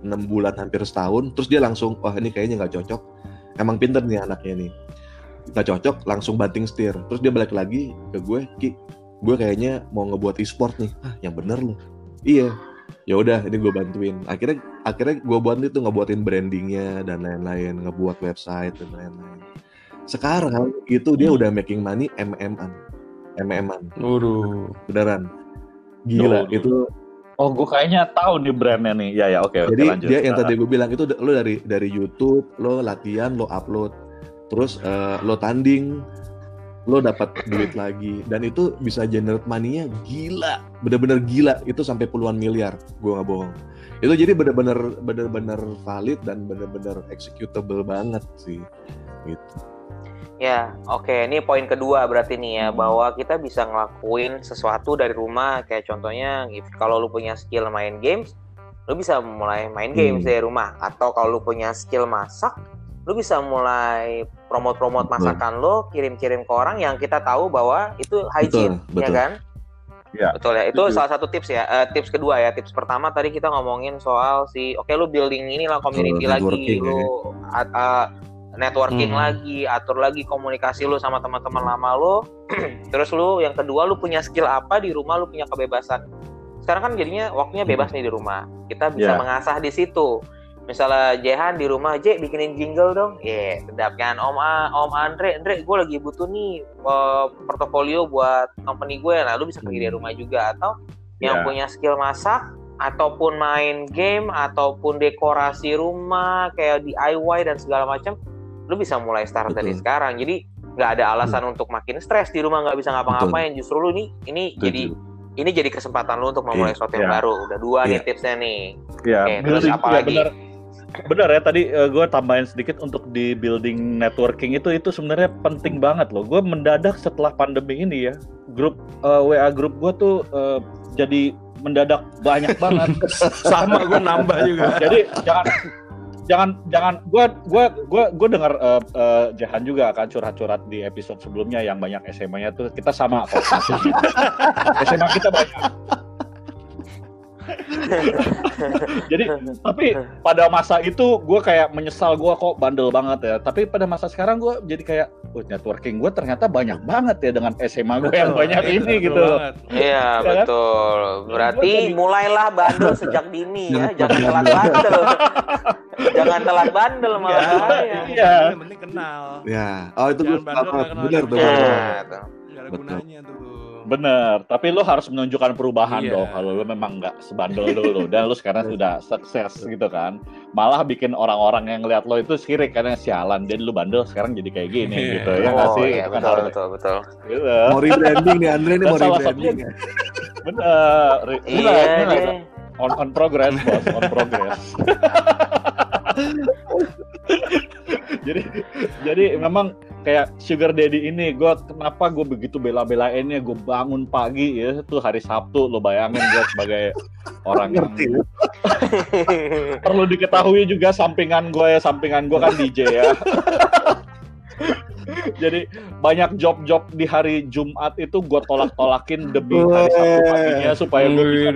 enam bulan hampir setahun, terus dia langsung wah ini kayaknya nggak cocok. Emang pinter nih anaknya nih. Nggak cocok, langsung banting setir. Terus dia balik lagi ke gue, Ki, gue kayaknya mau ngebuat e-sport nih. Ah, yang bener loh. Iya. Ya udah, ini gue bantuin. Akhirnya akhirnya gue buat itu ngebuatin brandingnya dan lain-lain, ngebuat website dan lain-lain. Sekarang itu dia Hmm. udah making money MM-an, MM-an, Waduh. beneran. Gila, Duh, itu Oh, gue kayaknya tahu nih brandnya nih. Ya ya, oke oke jadi lanjut. dia yang tadi gue bilang itu lo dari dari YouTube, lo latihan, lo upload, terus eh, lo tanding, lo dapat duit lagi dan itu bisa generate money-nya gila, bener-bener gila itu sampai puluhan miliar, gue nggak bohong. Itu jadi bener-bener bener-bener valid dan bener-bener executable banget sih, gitu. Ya, oke. Ini poin kedua berarti nih ya bahwa kita bisa ngelakuin sesuatu dari rumah. Kayak contohnya, if, kalau lu punya skill main games, lu bisa mulai main games Hmm. dari rumah. Atau kalau lu punya skill masak, lu bisa mulai promote-promote Betul. masakan lo, kirim-kirim ke orang yang kita tahu bahwa itu hygiene, Betul, ya betul. kan? Ya. Betul ya. Itu Setuju. salah satu tips ya. Eh, tips kedua ya. Tips pertama tadi kita ngomongin soal si, oke lu building inilah community lagi, ya. lu eh, networking Hmm. lagi, atur lagi komunikasi lu sama teman-teman lama lu. <clears throat> Terus lu yang kedua lu punya skill apa di rumah lu punya kebebasan. Sekarang kan jadinya waktunya bebas nih di rumah. Kita bisa Ya. mengasah di situ. Misalnya Jehan di rumah, J bikinin jingle dong. Iya, sedap kan. Om A, Om Andre, Andre gue lagi butuh nih eh, portofolio buat company gue. Nah, lu bisa pergi dari rumah juga atau yang Ya. punya skill masak ataupun main game ataupun dekorasi rumah kayak DIY dan segala macam lu bisa mulai start dari Betul. sekarang jadi nggak ada alasan untuk makin stres di rumah nggak bisa ngapa-ngapain justru lu nih ini Setuju. jadi ini jadi kesempatan lu untuk memulai Iya. sesuatu yang Iya. baru udah dua nih Iya. tipsnya nih Ya, Oke, terus apa ya, lagi? benar. Benar ya tadi gue tambahin sedikit untuk di building networking itu itu sebenarnya penting banget loh. Gue mendadak setelah pandemi ini ya, grup eh, WA grup gue tuh eh, jadi mendadak banyak banget. <laughs> Sama gue nambah juga. jadi jangan jangan jangan gue gue gue gue dengar eh, eh, Jahan juga akan curhat-curhat di episode sebelumnya yang banyak SMA-nya tuh kita sama kok. <laughs> SMA kita banyak. <laughs> Jadi tapi pada masa itu gue kayak menyesal gue kok bandel banget ya. Tapi pada masa sekarang gue jadi kayak, oh, networking gue ternyata banyak banget ya dengan SMA gue yang banyak Iya, ini betul gitu. banget. Iya kan? betul. Berarti jadi- mulailah bandel sejak dini ya, Jangan telat bandel. jangan telat bandel Iya, malah. Iya. Yang penting kenal. Ya, oh itu gue bener tuh. Betul. gunanya tuh. Bener, tapi lu harus menunjukkan perubahan Iya. dong kalau lu memang nggak sebandel dulu dan lu sekarang sudah sukses gitu kan. Malah bikin orang-orang yang ngeliat lo itu sirik karena sialan jadi lu bandel sekarang jadi kayak gini Iya. gitu ya nggak Oh sih? iya kan betul harus- betul betul. Gitu. Mau rebranding nih Andre nih Dan mau rebranding. ya. <laughs> Bener. Re- Iya bener, bener. deh. on on progress bos on progress <laughs> <laughs> jadi jadi memang kayak sugar daddy ini gue kenapa gue begitu bela-belainnya gue bangun pagi ya tuh hari Sabtu lo bayangin gue sebagai orang yang Ngerti. <laughs> perlu diketahui juga sampingan gue ya sampingan gue kan DJ ya <laughs> jadi banyak job-job di hari Jumat itu gue tolak-tolakin demi hari Sabtu paginya supaya gue bisa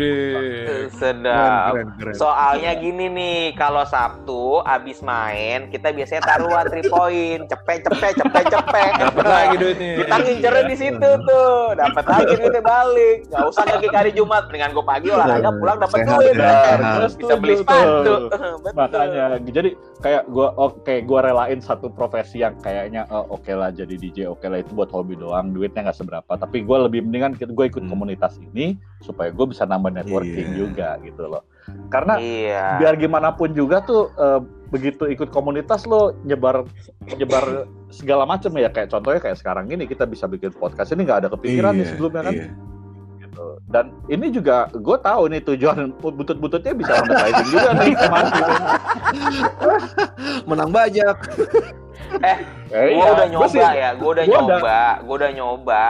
Sedap. Keren, keren, keren. Soalnya gini nih, kalau Sabtu abis main kita biasanya taruhan 3 point, cepet cepet cepet cepet. Dapat lagi duitnya. Kita ngincernya di situ tuh, dapat lagi duitnya balik. Gak usah lagi hari Jumat, dengan gue pagi olahraga pulang dapat duit. sehat. Terus bisa beli sepatu. <laughs> makanya jadi kayak gue oke gue relain satu profesi yang kayaknya oh, oke lah jadi DJ oke lah itu buat hobi doang duitnya nggak seberapa tapi gue lebih mendingan gue ikut Hmm. komunitas ini supaya gue bisa nambah networking Iya. juga gitu loh karena Iya. biar gimana pun juga tuh eh, begitu ikut komunitas lo nyebar nyebar segala macam ya kayak contohnya kayak sekarang ini kita bisa bikin podcast ini nggak ada kepikiran nih Iya, sebelumnya kan iya. gitu. Dan ini juga gue tahu nih tujuan butut-bututnya bisa monetizing juga nih <laughs> kemarin. Menang banyak. Eh, Eh, gue iya, udah nyoba sih- ya, gue udah gua nyoba, gue udah nyoba.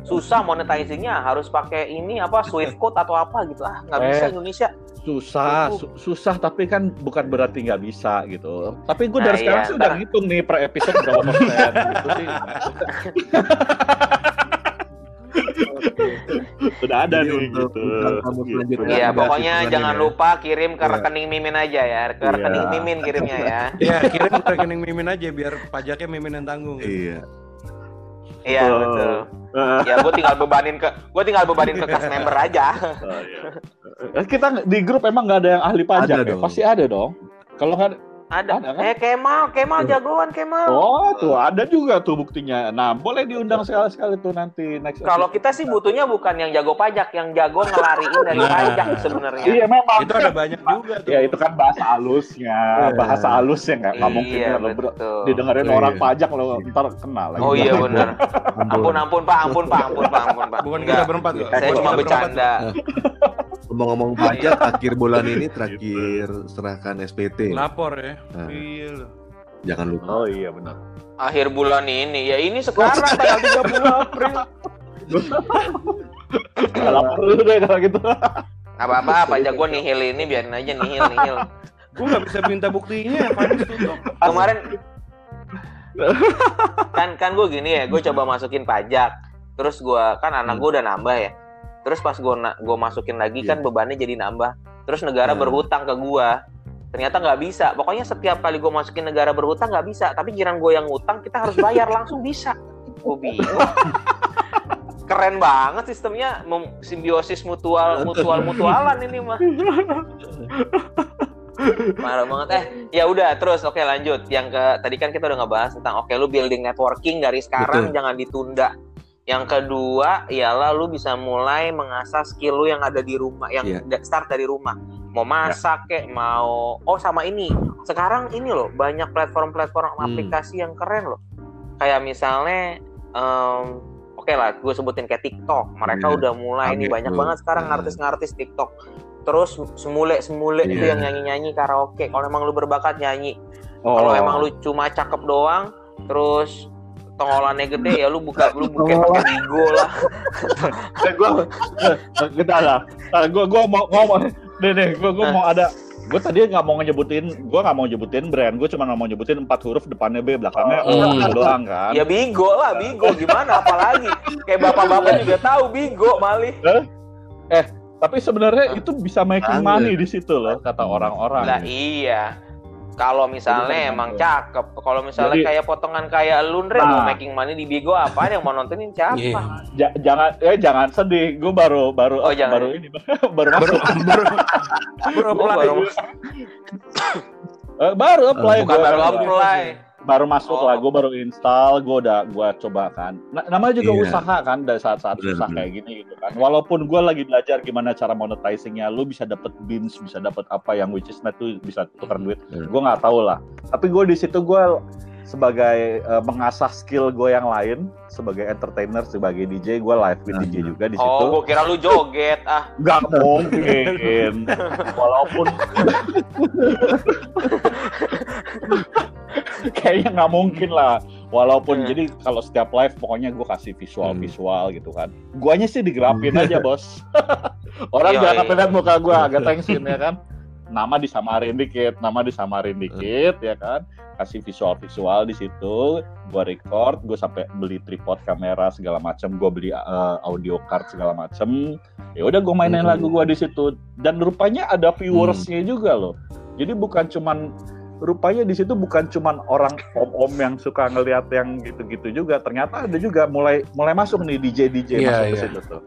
Susah monetizingnya, harus pakai ini apa Swift code atau apa gitu ah, nggak bisa Eh. Indonesia. susah, su- susah tapi kan bukan berarti nggak bisa gitu. Tapi gue Nah, dari sekarang iya, sih udah ngitung nih per episode berapa persen gitu sih. <laughs> Udah ada Jadi nih untuk gitu. Gitu. Iya, pokoknya jangan ya. lupa kirim ke Iya. rekening Mimin aja ya, ke Iya. rekening Mimin kirimnya ya. <laughs> Ya kirim ke rekening Mimin aja biar pajaknya Mimin yang tanggung. Iya. Iya Betul. betul. <laughs> Eh, Ya gue tinggal bebanin ke, gue tinggal bebanin ke kas member aja. oh, iya. Eh, Kita di grup emang nggak ada yang ahli pajak Ada ya? dong. Pasti ada dong. Kalau nggak Ada. Ada kan? Eh Kemal, Kemal jagoan Kemal. Oh, tuh ada juga tuh buktinya. Nah, boleh diundang sekali-sekali tuh nanti next. Kalau kita sih butuhnya bukan yang jago pajak, yang jago ngelariin dari Nah. pajak sebenarnya. Iya memang. Itu ada banyak juga tuh. Ya itu kan bahasa halusnya, bahasa halusnya nggak nggak mungkin Iya, ya lo. Didengerin Iya, orang iya. pajak lo ntar kenal lagi. Oh iya benar. Ampun. Ampun ampun Pak, ampun Pak, ampun Pak, ampun Pak. Bukan kita berempat. Saya cuma bercanda. Ngomong-ngomong pajak, akhir bulan ini terakhir serahkan SPT. Lapor ya. Nah. Iya. Jangan lupa. Oh iya benar. Akhir bulan ini, ya ini sekarang <laughs> tanggal 30 April. Nggak lapor dulu deh kalau gitu. Gak apa-apa, pajak gue nihil ini biarin aja nihil nihil. Gue nggak bisa minta buktinya. Tutup. Kemarin kan kan gue gini ya, gue coba masukin pajak. Terus gue kan anak gue udah nambah ya. Terus pas gue gue masukin lagi kan bebannya jadi nambah. Terus negara Hmm. berhutang ke gue. Ternyata nggak bisa. Pokoknya setiap kali gue masukin negara berhutang nggak bisa. Tapi jiran gue yang ngutang kita harus bayar langsung bisa. Gue bingung. <laughs> Keren banget sistemnya mem- simbiosis mutual mutual mutualan ini mah. Marah banget. Eh, ya udah terus oke lanjut. Yang ke tadi kan kita udah ngebahas tentang oke lu building networking dari sekarang Betul. jangan ditunda. Yang kedua ialah lu bisa mulai mengasah skill lu yang ada di rumah, yang da- start dari rumah. Mau masak kek, mau oh sama ini. Sekarang ini loh banyak platform-platform Hmm. aplikasi yang keren loh. Kayak misalnya em, oke lah, gue sebutin kayak TikTok. Mereka Iya. udah mulai nih Oke, banyak banget sekarang Nah. artis-artis TikTok. Terus semule semule itu Iya. yang nyanyi-nyanyi karaoke. Kalau emang lu berbakat nyanyi, Oh. kalau emang lu cuma cakep doang, terus tonggolannya gede ya lu buka lu buka pakai bigo lah. Eh, gua kita lah. Nah, gua gua mau ngomong nih nih gua gua mau ada gue tadi nggak mau nyebutin gue nggak mau nyebutin brand gue cuma mau nyebutin empat huruf depannya B belakangnya O Hmm. gitu doang kan Ya bigo lah, bigo gimana apalagi? Kayak bapak-bapak juga tahu bigo malih. tapi sebenarnya itu bisa making money di situ loh kata orang-orang Lah iya. Kalau misalnya Jadi, emang cakep, kalau misalnya Jadi- kayak potongan kayak lu Ndre, mau Nah. making money di bigo apa yang mau nontonin siapa? Iya. Ja- jangan eh jangan sedih gue baru baru Oh, jangan. baru ini <laughs> baru Baru masuk <laughs> baru baru Oh, apply. baru, Eh, baru apply bukan gua. baru Baru- apply. Baru masuk Oh. lah gue baru install gue udah gue coba kan Na- namanya juga Iya. usaha kan dari saat-saat susah kayak gini gitu kan walaupun gue lagi belajar gimana cara monetizingnya lu bisa dapet beans bisa dapet apa yang which is net tuh bisa tukar duit Hmm. gue nggak tahu lah tapi gue di situ gue sebagai eh, mengasah skill gue yang lain sebagai entertainer sebagai DJ gue live with Hmm. DJ juga di situ Oh, gua kira lu joget. Ah, nggak mungkin <laughs> walaupun <laughs> <laughs> kayaknya nggak mungkin lah. Walaupun Hmm. jadi kalau setiap live pokoknya gue kasih visual Hmm. visual gitu kan. Guanya sih digerapin aja <laughs> bos. Orang Iya, jangan sampai lihat muka gue <laughs> agak tensin ya kan? Nama disamarin dikit nama disamarin dikit ya kan? Kasih visual visual di situ gue record gue sampai beli tripod kamera segala macam gue beli uh, audio card segala macam ya udah gue mainin Hmm. lagu gue di situ. Dan rupanya ada viewersnya juga loh. Jadi bukan cuman rupanya di situ bukan cuman orang om-om yang suka ngelihat yang gitu-gitu juga ternyata ada juga mulai mulai masuk nih DJ DJ Iya, masuk ke iya. situ tuh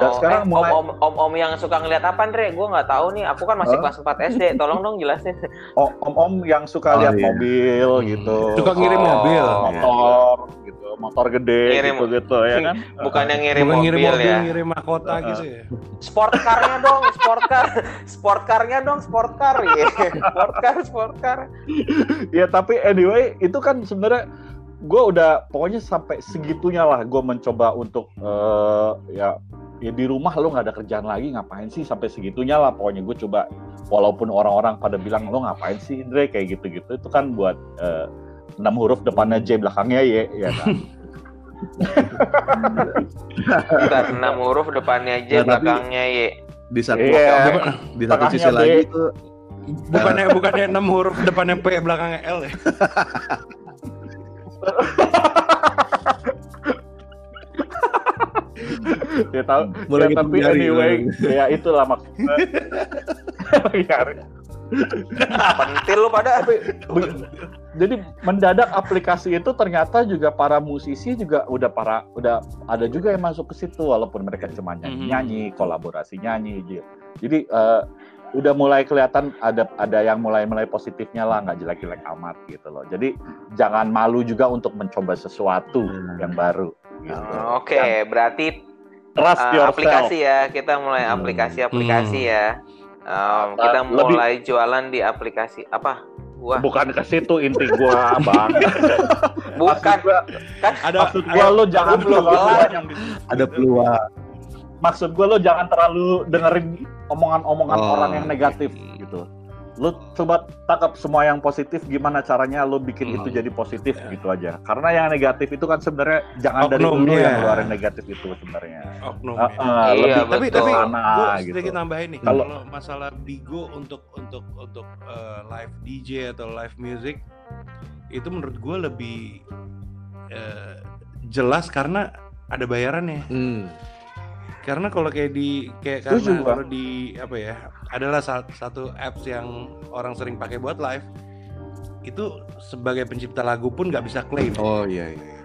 Dan oh, sekarang eh, mulai- om, om, om, om yang suka ngeliat apa, Ndre? Gue nggak tahu nih. Aku kan masih Hah? kelas 4 SD. Tolong dong jelasin. O- om-om yang suka Oh, lihat iya. mobil Hmm. gitu Suka ngirim Oh. mobil. motor gitu motor gede Ngirim- gitu gitu ya kan <laughs> Bukan yang ngirim Bukan mobil, ngirim mobil, ya. ngirim mahkota Uh, gitu ya. Sport car-nya dong, sport car. Sport car-nya dong, sport car. Iya. Sport car, sport car. ya tapi anyway itu kan sebenarnya gue udah pokoknya sampai segitunya lah gue mencoba untuk eh, ya ya di rumah lo nggak ada kerjaan lagi ngapain sih sampai segitunya lah pokoknya gue coba walaupun orang-orang pada bilang lo ngapain sih Indre kayak gitu-gitu itu kan buat eh, enam huruf depannya J belakangnya Y ya kan <laughs> Bentar, enam huruf depannya J, Nah, belakangnya Y. di satu Iya. di satu sisi B. lagi tuh Bukannya bukannya enam huruf depannya P belakangnya L ya? <laughs> <laughs> ya tahu. Mulai ya, tapi jari, anyway mulai. <laughs> ya itulah maksudnya. <laughs> Ya, Pentil lu pada. Be- jadi mendadak aplikasi itu ternyata juga para musisi juga udah para udah ada juga yang masuk ke situ walaupun mereka cuma nyanyi nyanyi kolaborasi nyanyi gitu. Jadi eh, udah mulai kelihatan ada ada yang mulai mulai positifnya lah nggak jelek jelek amat gitu loh. Jadi jangan malu juga untuk mencoba sesuatu Hmm. yang baru gitu. Oh, Oke, berarti trust uh, yourself aplikasi ya. Kita mulai Hmm. aplikasi-aplikasi Hmm. ya. Um, Uh, kita lebih- mulai jualan di aplikasi apa? Gua bukan ke situ inti gua bang <laughs> bukan kan Ada maksud gua lo jangan banyak ada peluang maksud gue lo jangan terlalu dengerin omongan-omongan Oh, orang yang negatif gitu. Lo coba tangkap semua yang positif gimana caranya lo bikin Hmm. itu jadi positif Ya. gitu aja. Karena yang negatif itu kan sebenarnya jangan dari dulu Oknumnya. yang ngeluarin negatif itu sebenarnya. oknum ya. ah, Iya, lebih tapi betul. tapi sana, gue gitu. sedikit nambahin nih Kalau- masalah Bigo untuk untuk untuk eh, live DJ atau live music itu menurut gue lebih eh, jelas karena ada bayarannya hmm. Karena kalau kayak di kayak karena kalau di apa ya adalah sa- satu apps yang orang sering pakai buat live itu sebagai pencipta lagu pun nggak bisa klaim oh iya iya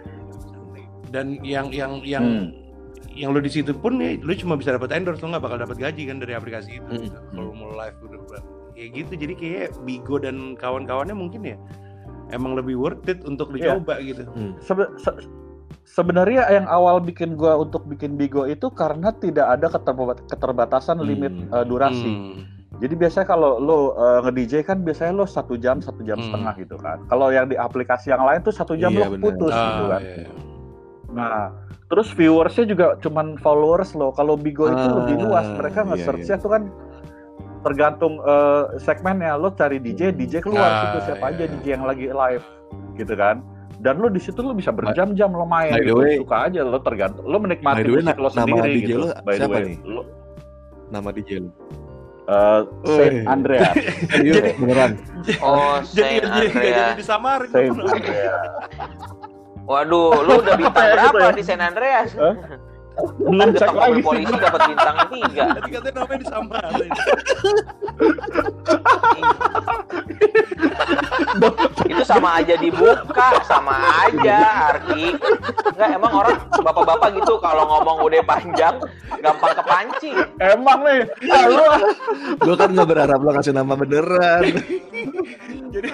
dan yang yang yang Hmm. yang lo di situ pun ya lo cuma bisa dapat endorse lo nggak bakal dapat gaji kan dari aplikasi itu Hmm. kalau mau live udah kayak gitu jadi kayak Bigo dan kawan-kawannya mungkin ya emang lebih worth it untuk Iya. dicoba gitu Hmm. Sebe- se- sebenarnya yang awal bikin gua untuk bikin Bigo itu karena tidak ada keterba- keterbatasan Hmm. limit eh, durasi. Hmm. Jadi biasanya kalau lo uh, nge-DJ kan biasanya lo satu jam, satu jam Hmm. setengah gitu kan. Kalau yang di aplikasi yang lain tuh satu jam Iya, lo putus Ah, gitu kan. iya. Nah, terus viewersnya juga cuman followers lo. Kalau Bigo itu Ah, lebih luas. Mereka iya, nge-searchnya tuh kan tergantung eh, segmennya. Lo cari DJ. DJ keluar Ah, situ siapa iya. aja DJ yang lagi live gitu kan. Dan lo di situ lo bisa berjam-jam lo main by the gitu. way- Suka aja lo tergantung. Lo menikmati By the way, musik lo nama sendiri DJ gitu. lo By the siapa way, nih? lo nama DJ lu eh, Saint Woi. Andreas. <laughs> Iya, beneran oh jadi Saint jadi Andrea. jadi disamarin Saint Andreas. Waduh, lu udah bintang Gitu berapa ya? di Saint Andreas? Hah? Belum cek lagi sih. polisi dapat bintang tiga. <laughs> tadi katanya namanya disamarin Itu sama aja dibuka, sama aja Arki. Enggak, emang orang bapak-bapak gitu kalau ngomong udah panjang gampang kepancing. Emang nih, ya lu gue kan nggak berharap lo kasih nama beneran jadi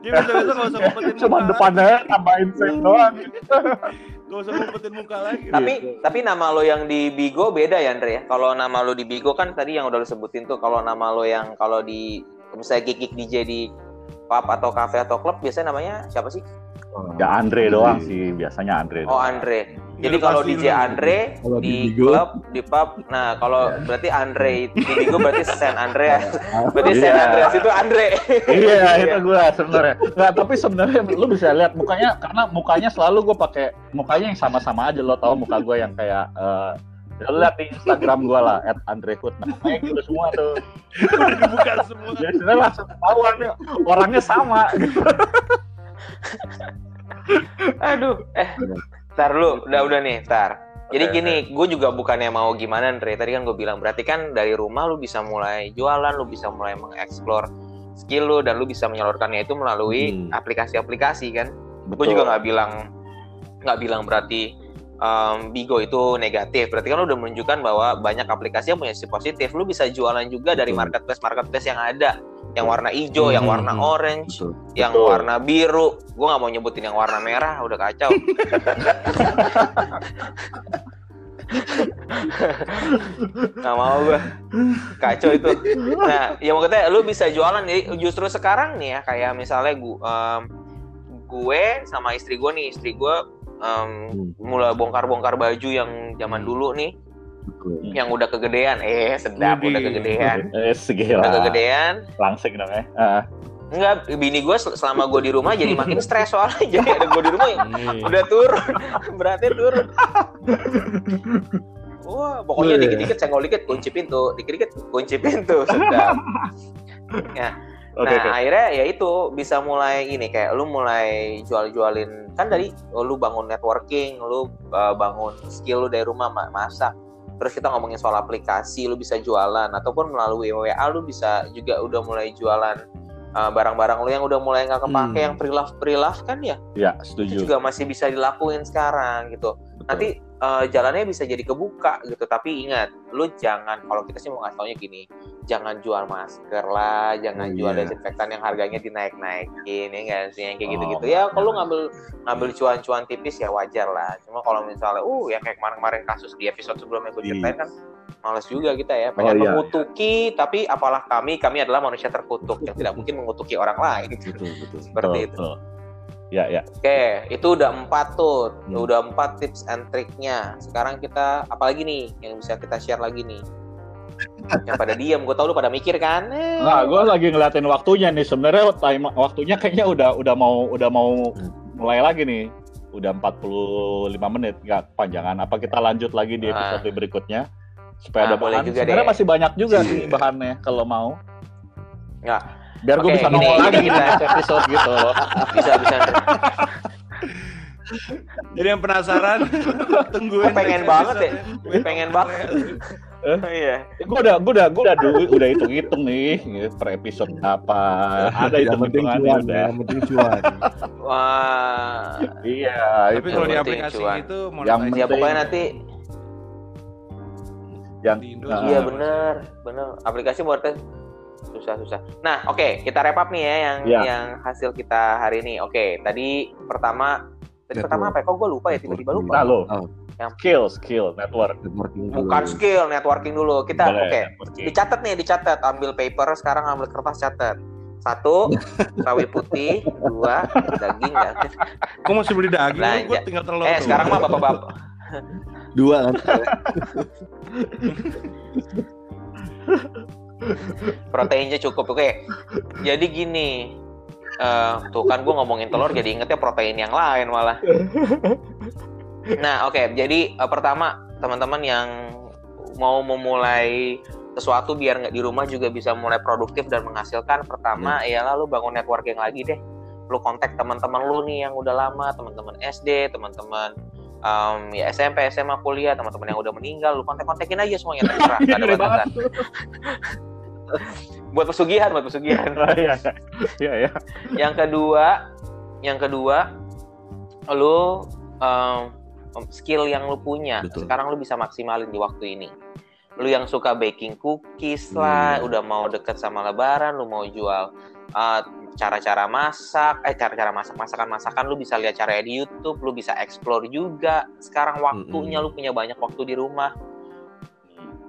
dia bisa bisa nggak usah ngumpetin cuma depannya tambahin Saint doang. <laughs> nggak usah ngumpetin muka lagi Tapi tapi nama lo yang di Bigo beda ya Andre ya. Kalau nama lo di Bigo kan tadi yang udah lo sebutin tuh kalau nama lo yang kalau di misalnya gig DJ di pub atau cafe atau klub biasanya namanya siapa sih? Ya Andre doang sih, biasanya Andre. Oh doang. Andre. Jadi kalau DJ. Andre Kalau di di Bigo? klub, di pub, nah kalau berarti Andre di Bigo berarti San Andreas. Berarti San Iya. Andreas itu Andre. Iya, <laughs> itu gue sebenarnya. Nggak, tapi sebenarnya lu bisa lihat mukanya karena mukanya selalu gue pakai mukanya yang sama-sama aja lo tau muka gue yang kayak eh ya lu lihat di Instagram gue lah @andrehut nah, mukanya gitu semua tuh udah dibuka semua jadi sebenarnya langsung ketahuan nih orangnya sama gitu. <laughs> Aduh, eh, tar lu, udah udah nih, tar. Jadi gini, gue juga bukannya mau gimana, Andre. Tadi kan gue bilang, berarti kan dari rumah lu bisa mulai jualan, lu bisa mulai mengeksplor skill lu, dan lu bisa menyalurkannya itu melalui Hmm. aplikasi-aplikasi kan. Gue juga nggak bilang, nggak bilang berarti em, Bigo itu negatif. Berarti kan lu udah menunjukkan bahwa banyak aplikasi yang punya sisi positif. Lu bisa jualan juga dari marketplace-marketplace yang ada, yang warna hijau, yang Hmm, warna hmm. orange, Betul. yang Betul. warna biru. Gue nggak mau nyebutin yang warna merah, udah kacau. <laughs> Nggak mau gue, kacau itu. Nah, ya maksudnya lu bisa jualan. Jadi justru sekarang nih ya, kayak misalnya gue, gue sama istri gue nih, istri gue em, Hmm. mulai bongkar-bongkar baju yang zaman Hmm. dulu nih. Betul. yang udah kegedean eh sedap Widih. udah kegedean <laughs> Eh, segila. udah kegedean Langsing dong ya. Ah. enggak bini gue selama gue di rumah jadi makin stres soalnya <laughs> jadi ada gue di rumah yang Iya. udah turun <laughs> beratnya turun wah pokoknya Iya. dikit-dikit senggol dikit kunci pintu dikit-dikit kunci pintu sedap Oke, nah oke. akhirnya ya itu bisa mulai ini kayak lu mulai jual-jualin kan oh, lu bangun networking lu uh, bangun skill lu dari rumah ma- masak terus kita ngomongin soal aplikasi lu bisa jualan ataupun melalui WA lu bisa juga udah mulai jualan uh, barang-barang lu yang udah mulai nggak kepake Hmm. yang pre-love pre-love kan ya Ya, itu setuju. juga masih bisa dilakuin sekarang gitu nanti uh, jalannya bisa jadi kebuka gitu tapi ingat lu jangan kalau kita sih mau ngasih taunya gini jangan jual masker lah jangan Oh, jual iya. desinfektan yang harganya dinaik-naikin ya nggak sih yang kayak Oh, gitu-gitu iya. ya kalau ngambil ngambil cuan-cuan tipis ya wajar lah cuma kalau misalnya uh yang kayak kemarin-kemarin kasus di episode sebelumnya gue Iya. ceritain kan males juga kita ya Oh, pengen iya, mengutuki tapi apalah kami kami adalah manusia terkutuk yang tidak mungkin mengutuki orang lain Betul, betul. seperti Betul, itu betul. Ya, ya. Oke, itu udah empat tuh, Hmm. udah empat tips and triknya. Sekarang kita apalagi nih yang bisa kita share lagi nih? yang pada <laughs> diem, gue tau lu pada mikir kan? Eh, Nah, gue lagi ngeliatin waktunya nih. Sebenarnya time waktunya kayaknya udah udah mau udah mau Hmm. mulai lagi nih. Udah 45 menit, nggak kepanjangan. Apa kita lanjut lagi di episode berikutnya? Supaya ada Ah, boleh bahan. juga Sebenarnya deh. masih banyak juga <laughs> sih bahannya kalau mau. Nggak. Biar gue bisa nongol lagi di next episode gitu. bisa bisa. Jadi yang penasaran <laughs> tungguin. Gue pengen banget ya. pengen banget. Iya. gue udah gue udah gue udah du- udah hitung hitung nih gitu, per episode apa. Ada yang hitung penting hitungannya cuan, udah. yang penting cuan. Wah. Iya. Tapi itu. kalau di aplikasi cuan. itu mau Yang Ya pokoknya nanti yang di Indo Ah. Iya sama bener, bener. Aplikasi buat tes susah susah. Nah, oke kita wrap up nih ya yang Ya. yang hasil kita hari ini. Oke, tadi pertama tadi Network. pertama apa? ya? Kok gue lupa ya tiba-tiba lupa. Nah, lo. Oh, skill skill network. networking dulu. Bukan skill, networking dulu. Kita oke. networking. Dicatat nih, dicatat. Ambil paper, sekarang ambil kertas catat. Satu, <laughs> sawi putih. Dua, daging ya. Kok masih beli daging? Belanja. Gue tinggal telur. Eh, doang. sekarang mah bapak-bapak. Dua kan? <laughs> proteinnya cukup oke. Jadi gini eh, tuh kan gue ngomongin telur jadi ingetnya protein yang lain malah. Nah oke jadi eh, pertama teman-teman yang mau memulai sesuatu biar nggak di rumah juga bisa mulai produktif dan menghasilkan pertama ialah lu bangun networking lagi deh. Lu kontak teman-teman lu nih yang udah lama teman-teman SD teman-teman em, ya SMP SMA kuliah teman-teman yang udah meninggal lu kontak-kontakin aja semuanya terserah <laughs> nggak ada banget. batasan buat pesugihan buat pesugihan Iya, iya, iya. yang kedua yang kedua lu um, skill yang lu punya Betul. sekarang lu bisa maksimalin di waktu ini lu yang suka baking cookies lah Iya. udah mau deket sama lebaran lu mau jual uh, cara-cara masak eh cara-cara masak masakan masakan lu bisa lihat caranya di YouTube lu bisa explore juga sekarang waktunya Mm-mm. lu punya banyak waktu di rumah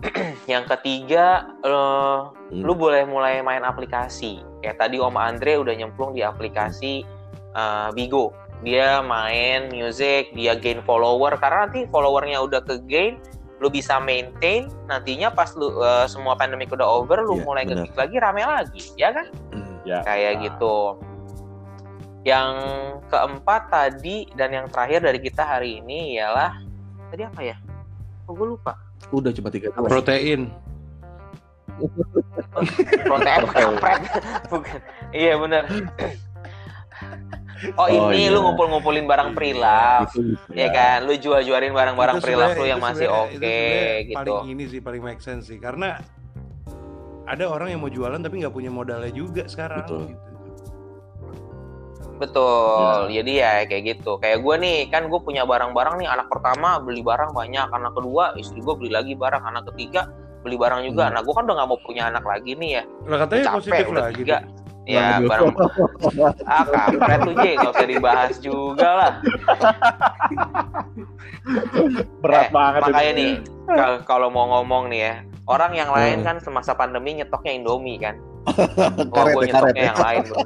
<clears throat> yang ketiga eh, Hmm. lu boleh mulai main aplikasi kayak tadi Om Andre udah nyemplung di aplikasi eh, Bigo dia main music dia gain follower karena nanti followernya udah ke gain lu bisa maintain nantinya pas lu eh, semua pandemic udah over lu Iya, mulai benar. nge lagi rame lagi ya kan Hmm. Ya. kayak Nah. gitu yang keempat tadi dan yang terakhir dari kita hari ini ialah tadi apa ya oh, gue lupa Udah cuma tiga tahun. Protein. protein kampret bukan iya bener oh, Oh, ini iya. lu ngumpul-ngumpulin barang pre-love bisa. ya kan lu jual-jualin barang-barang pre-love lu yang masih oke sebenarnya gitu Paling ini sih paling make sense sih karena ada orang yang mau jualan tapi nggak punya modalnya juga sekarang. Betul. gitu. Betul jadi ya kayak gitu kayak gue nih kan gue punya barang-barang nih anak pertama beli barang banyak anak kedua istri gue beli lagi barang anak ketiga beli barang juga Hmm. nah gue kan udah nggak mau punya anak lagi nih ya Lah katanya capek positif udah lagi. tiga ya Waduh. barang <laughs> ah kampret tuh J nggak usah dibahas juga lah Berat Eh, banget makanya itu. nih kal- kalau mau ngomong nih ya orang yang lain Hmm. kan semasa pandemi nyetoknya Indomie kan Karet ya, karet nyetoknya ya. yang lain bro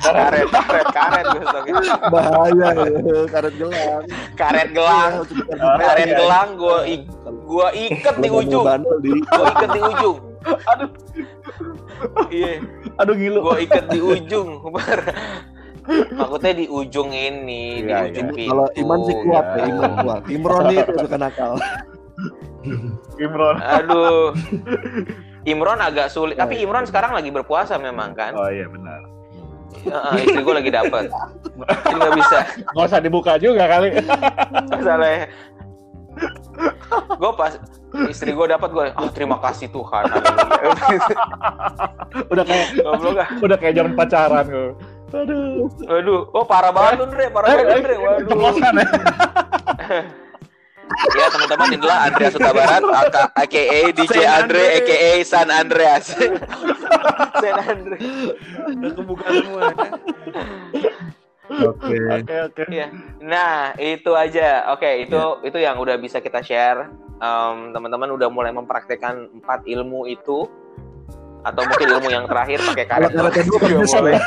karet karet karet stoknya bahaya ya karet gelang karet gelang Iya, karet iya. gelang gue gue iket di ujung gue iket di ujung Aduh. iya Aduh ngilu. gue iket di ujung Maksudnya di ujung ini, di Iya, ujung iya. pintu. kalau Iman sih kuat ya ya. Iman kuat Imron itu suka nakal Imron. Aduh. Imron agak sulit, tapi Iya. Imron sekarang lagi berpuasa memang kan. Oh iya benar. Heeh, istri gue lagi dapet. <laughs> Jadi nggak bisa. Nggak usah dibuka juga kali. Misalnya, gue pas istri gue dapat gue, oh terima kasih Tuhan. <laughs> udah kayak Goblok ah. udah kayak zaman pacaran gue. Aduh. Waduh, oh parah banget lu Andre, parah banget Andre. Waduh. Ceplosan ya. <laughs> Ya teman-teman inilah Andreas Suta Barat, aka- aka DJ Andre, aka San Andreas. <laughs> San Andre. Udah kebuka semua. ya. oke Oke oke. Iya. Nah, itu aja. Oke, itu itu yang udah bisa kita share. Em, teman-teman udah mulai mempraktekkan empat ilmu itu atau mungkin ilmu yang terakhir pakai karet. Kalau karetnya dua kan Juga bisa boleh. <laughs>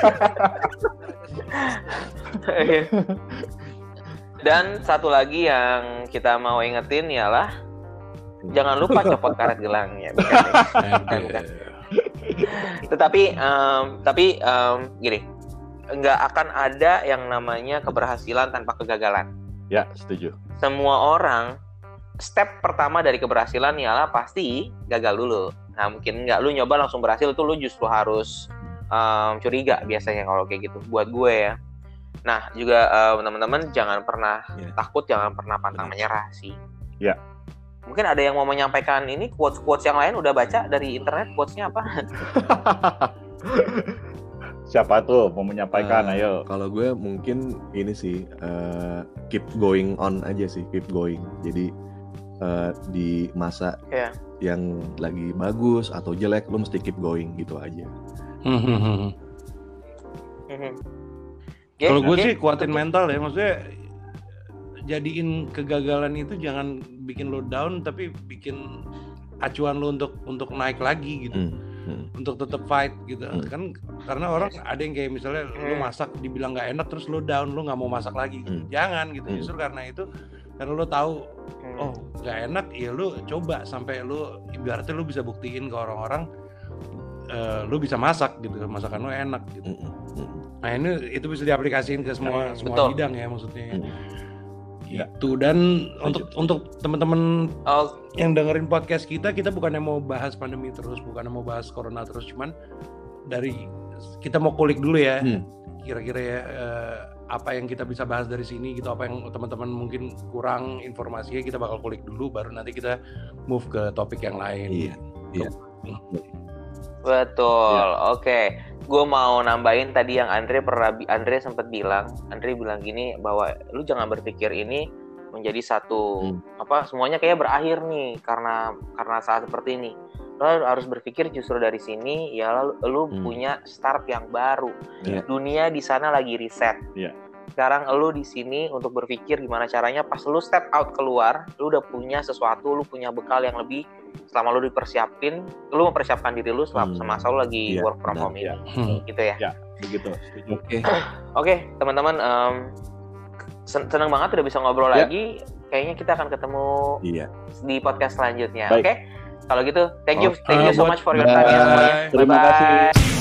Dan satu lagi yang kita mau ingetin ialah jangan lupa copot karet gelangnya. Bukan, ya. Bukan, bukan. Tetapi em, tapi em, gini, nggak akan ada yang namanya keberhasilan tanpa kegagalan. Ya setuju. Semua orang step pertama dari keberhasilan ialah pasti gagal dulu. Nah mungkin nggak lu nyoba langsung berhasil itu lu justru harus em, curiga biasanya kalau kayak gitu. Buat gue ya. Nah juga em, teman-teman jangan pernah Ya. takut, jangan pernah pantang menyerah sih. Ya. Mungkin ada yang mau menyampaikan ini quotes quotes yang lain udah baca dari internet quotesnya apa? <laughs> Siapa tuh mau menyampaikan? Eh, Ayo. Kalau gue mungkin ini sih eh, keep going on aja sih, keep going. Jadi eh, di masa Iya. yang lagi bagus atau jelek, lu mesti keep going gitu aja. Mhm. Oke, Kalau gue oke. sih kuatin mental ya, maksudnya jadiin kegagalan itu jangan bikin lo down, tapi bikin acuan lo untuk untuk naik lagi gitu, Hmm. untuk tetap fight gitu. Hmm. Kan karena orang ada yang kayak misalnya lo Hmm. masak dibilang nggak enak, terus lo down, lo nggak mau masak lagi. Hmm. Jangan gitu, Hmm. justru karena itu karena lo tahu Hmm. oh nggak enak, ya lo coba sampai lo ibaratnya lo bisa buktiin ke orang-orang eh, lo bisa masak gitu, masakan lo enak gitu. Hmm. Hmm. Nah ini itu bisa diaplikasiin ke semua Hmm, semua betul. bidang ya maksudnya. Hmm. Ya. Itu dan untuk untuk teman-teman Oh, yang dengerin podcast kita, kita bukan yang mau bahas pandemi terus, bukan yang mau bahas corona terus, cuman dari kita mau kulik dulu ya, Hmm. kira-kira ya eh, apa yang kita bisa bahas dari sini gitu, apa yang teman-teman mungkin kurang informasinya kita bakal kulik dulu, baru nanti kita move ke topik yang lain. Iya. Iya. Betul, Ya. oke. Gue mau nambahin tadi yang Andre pernah Andre sempat bilang, Andre bilang gini bahwa lu jangan berpikir ini menjadi satu Hmm. apa semuanya kayak berakhir nih karena karena saat seperti ini. Lu harus berpikir justru dari sini ya lu, lu Hmm. punya start yang baru. Iya. Dunia di sana lagi reset. Iya. Sekarang lu di sini untuk berpikir gimana caranya pas lu step out keluar, lu udah punya sesuatu, lu punya bekal yang lebih selama lu dipersiapin, lu mempersiapkan diri lu selama Hmm. semasa lu lagi Iya, work from home ini, iya. Hmm. gitu ya. Ya. Begitu. Oke. Oke, teman-teman, em, sen- senang banget udah bisa ngobrol Ya. lagi. Kayaknya kita akan ketemu Iya. di podcast selanjutnya. Oke, kalau gitu, thank you, Oke. thank you so buat- much for your time ya semuanya. Terima kasih.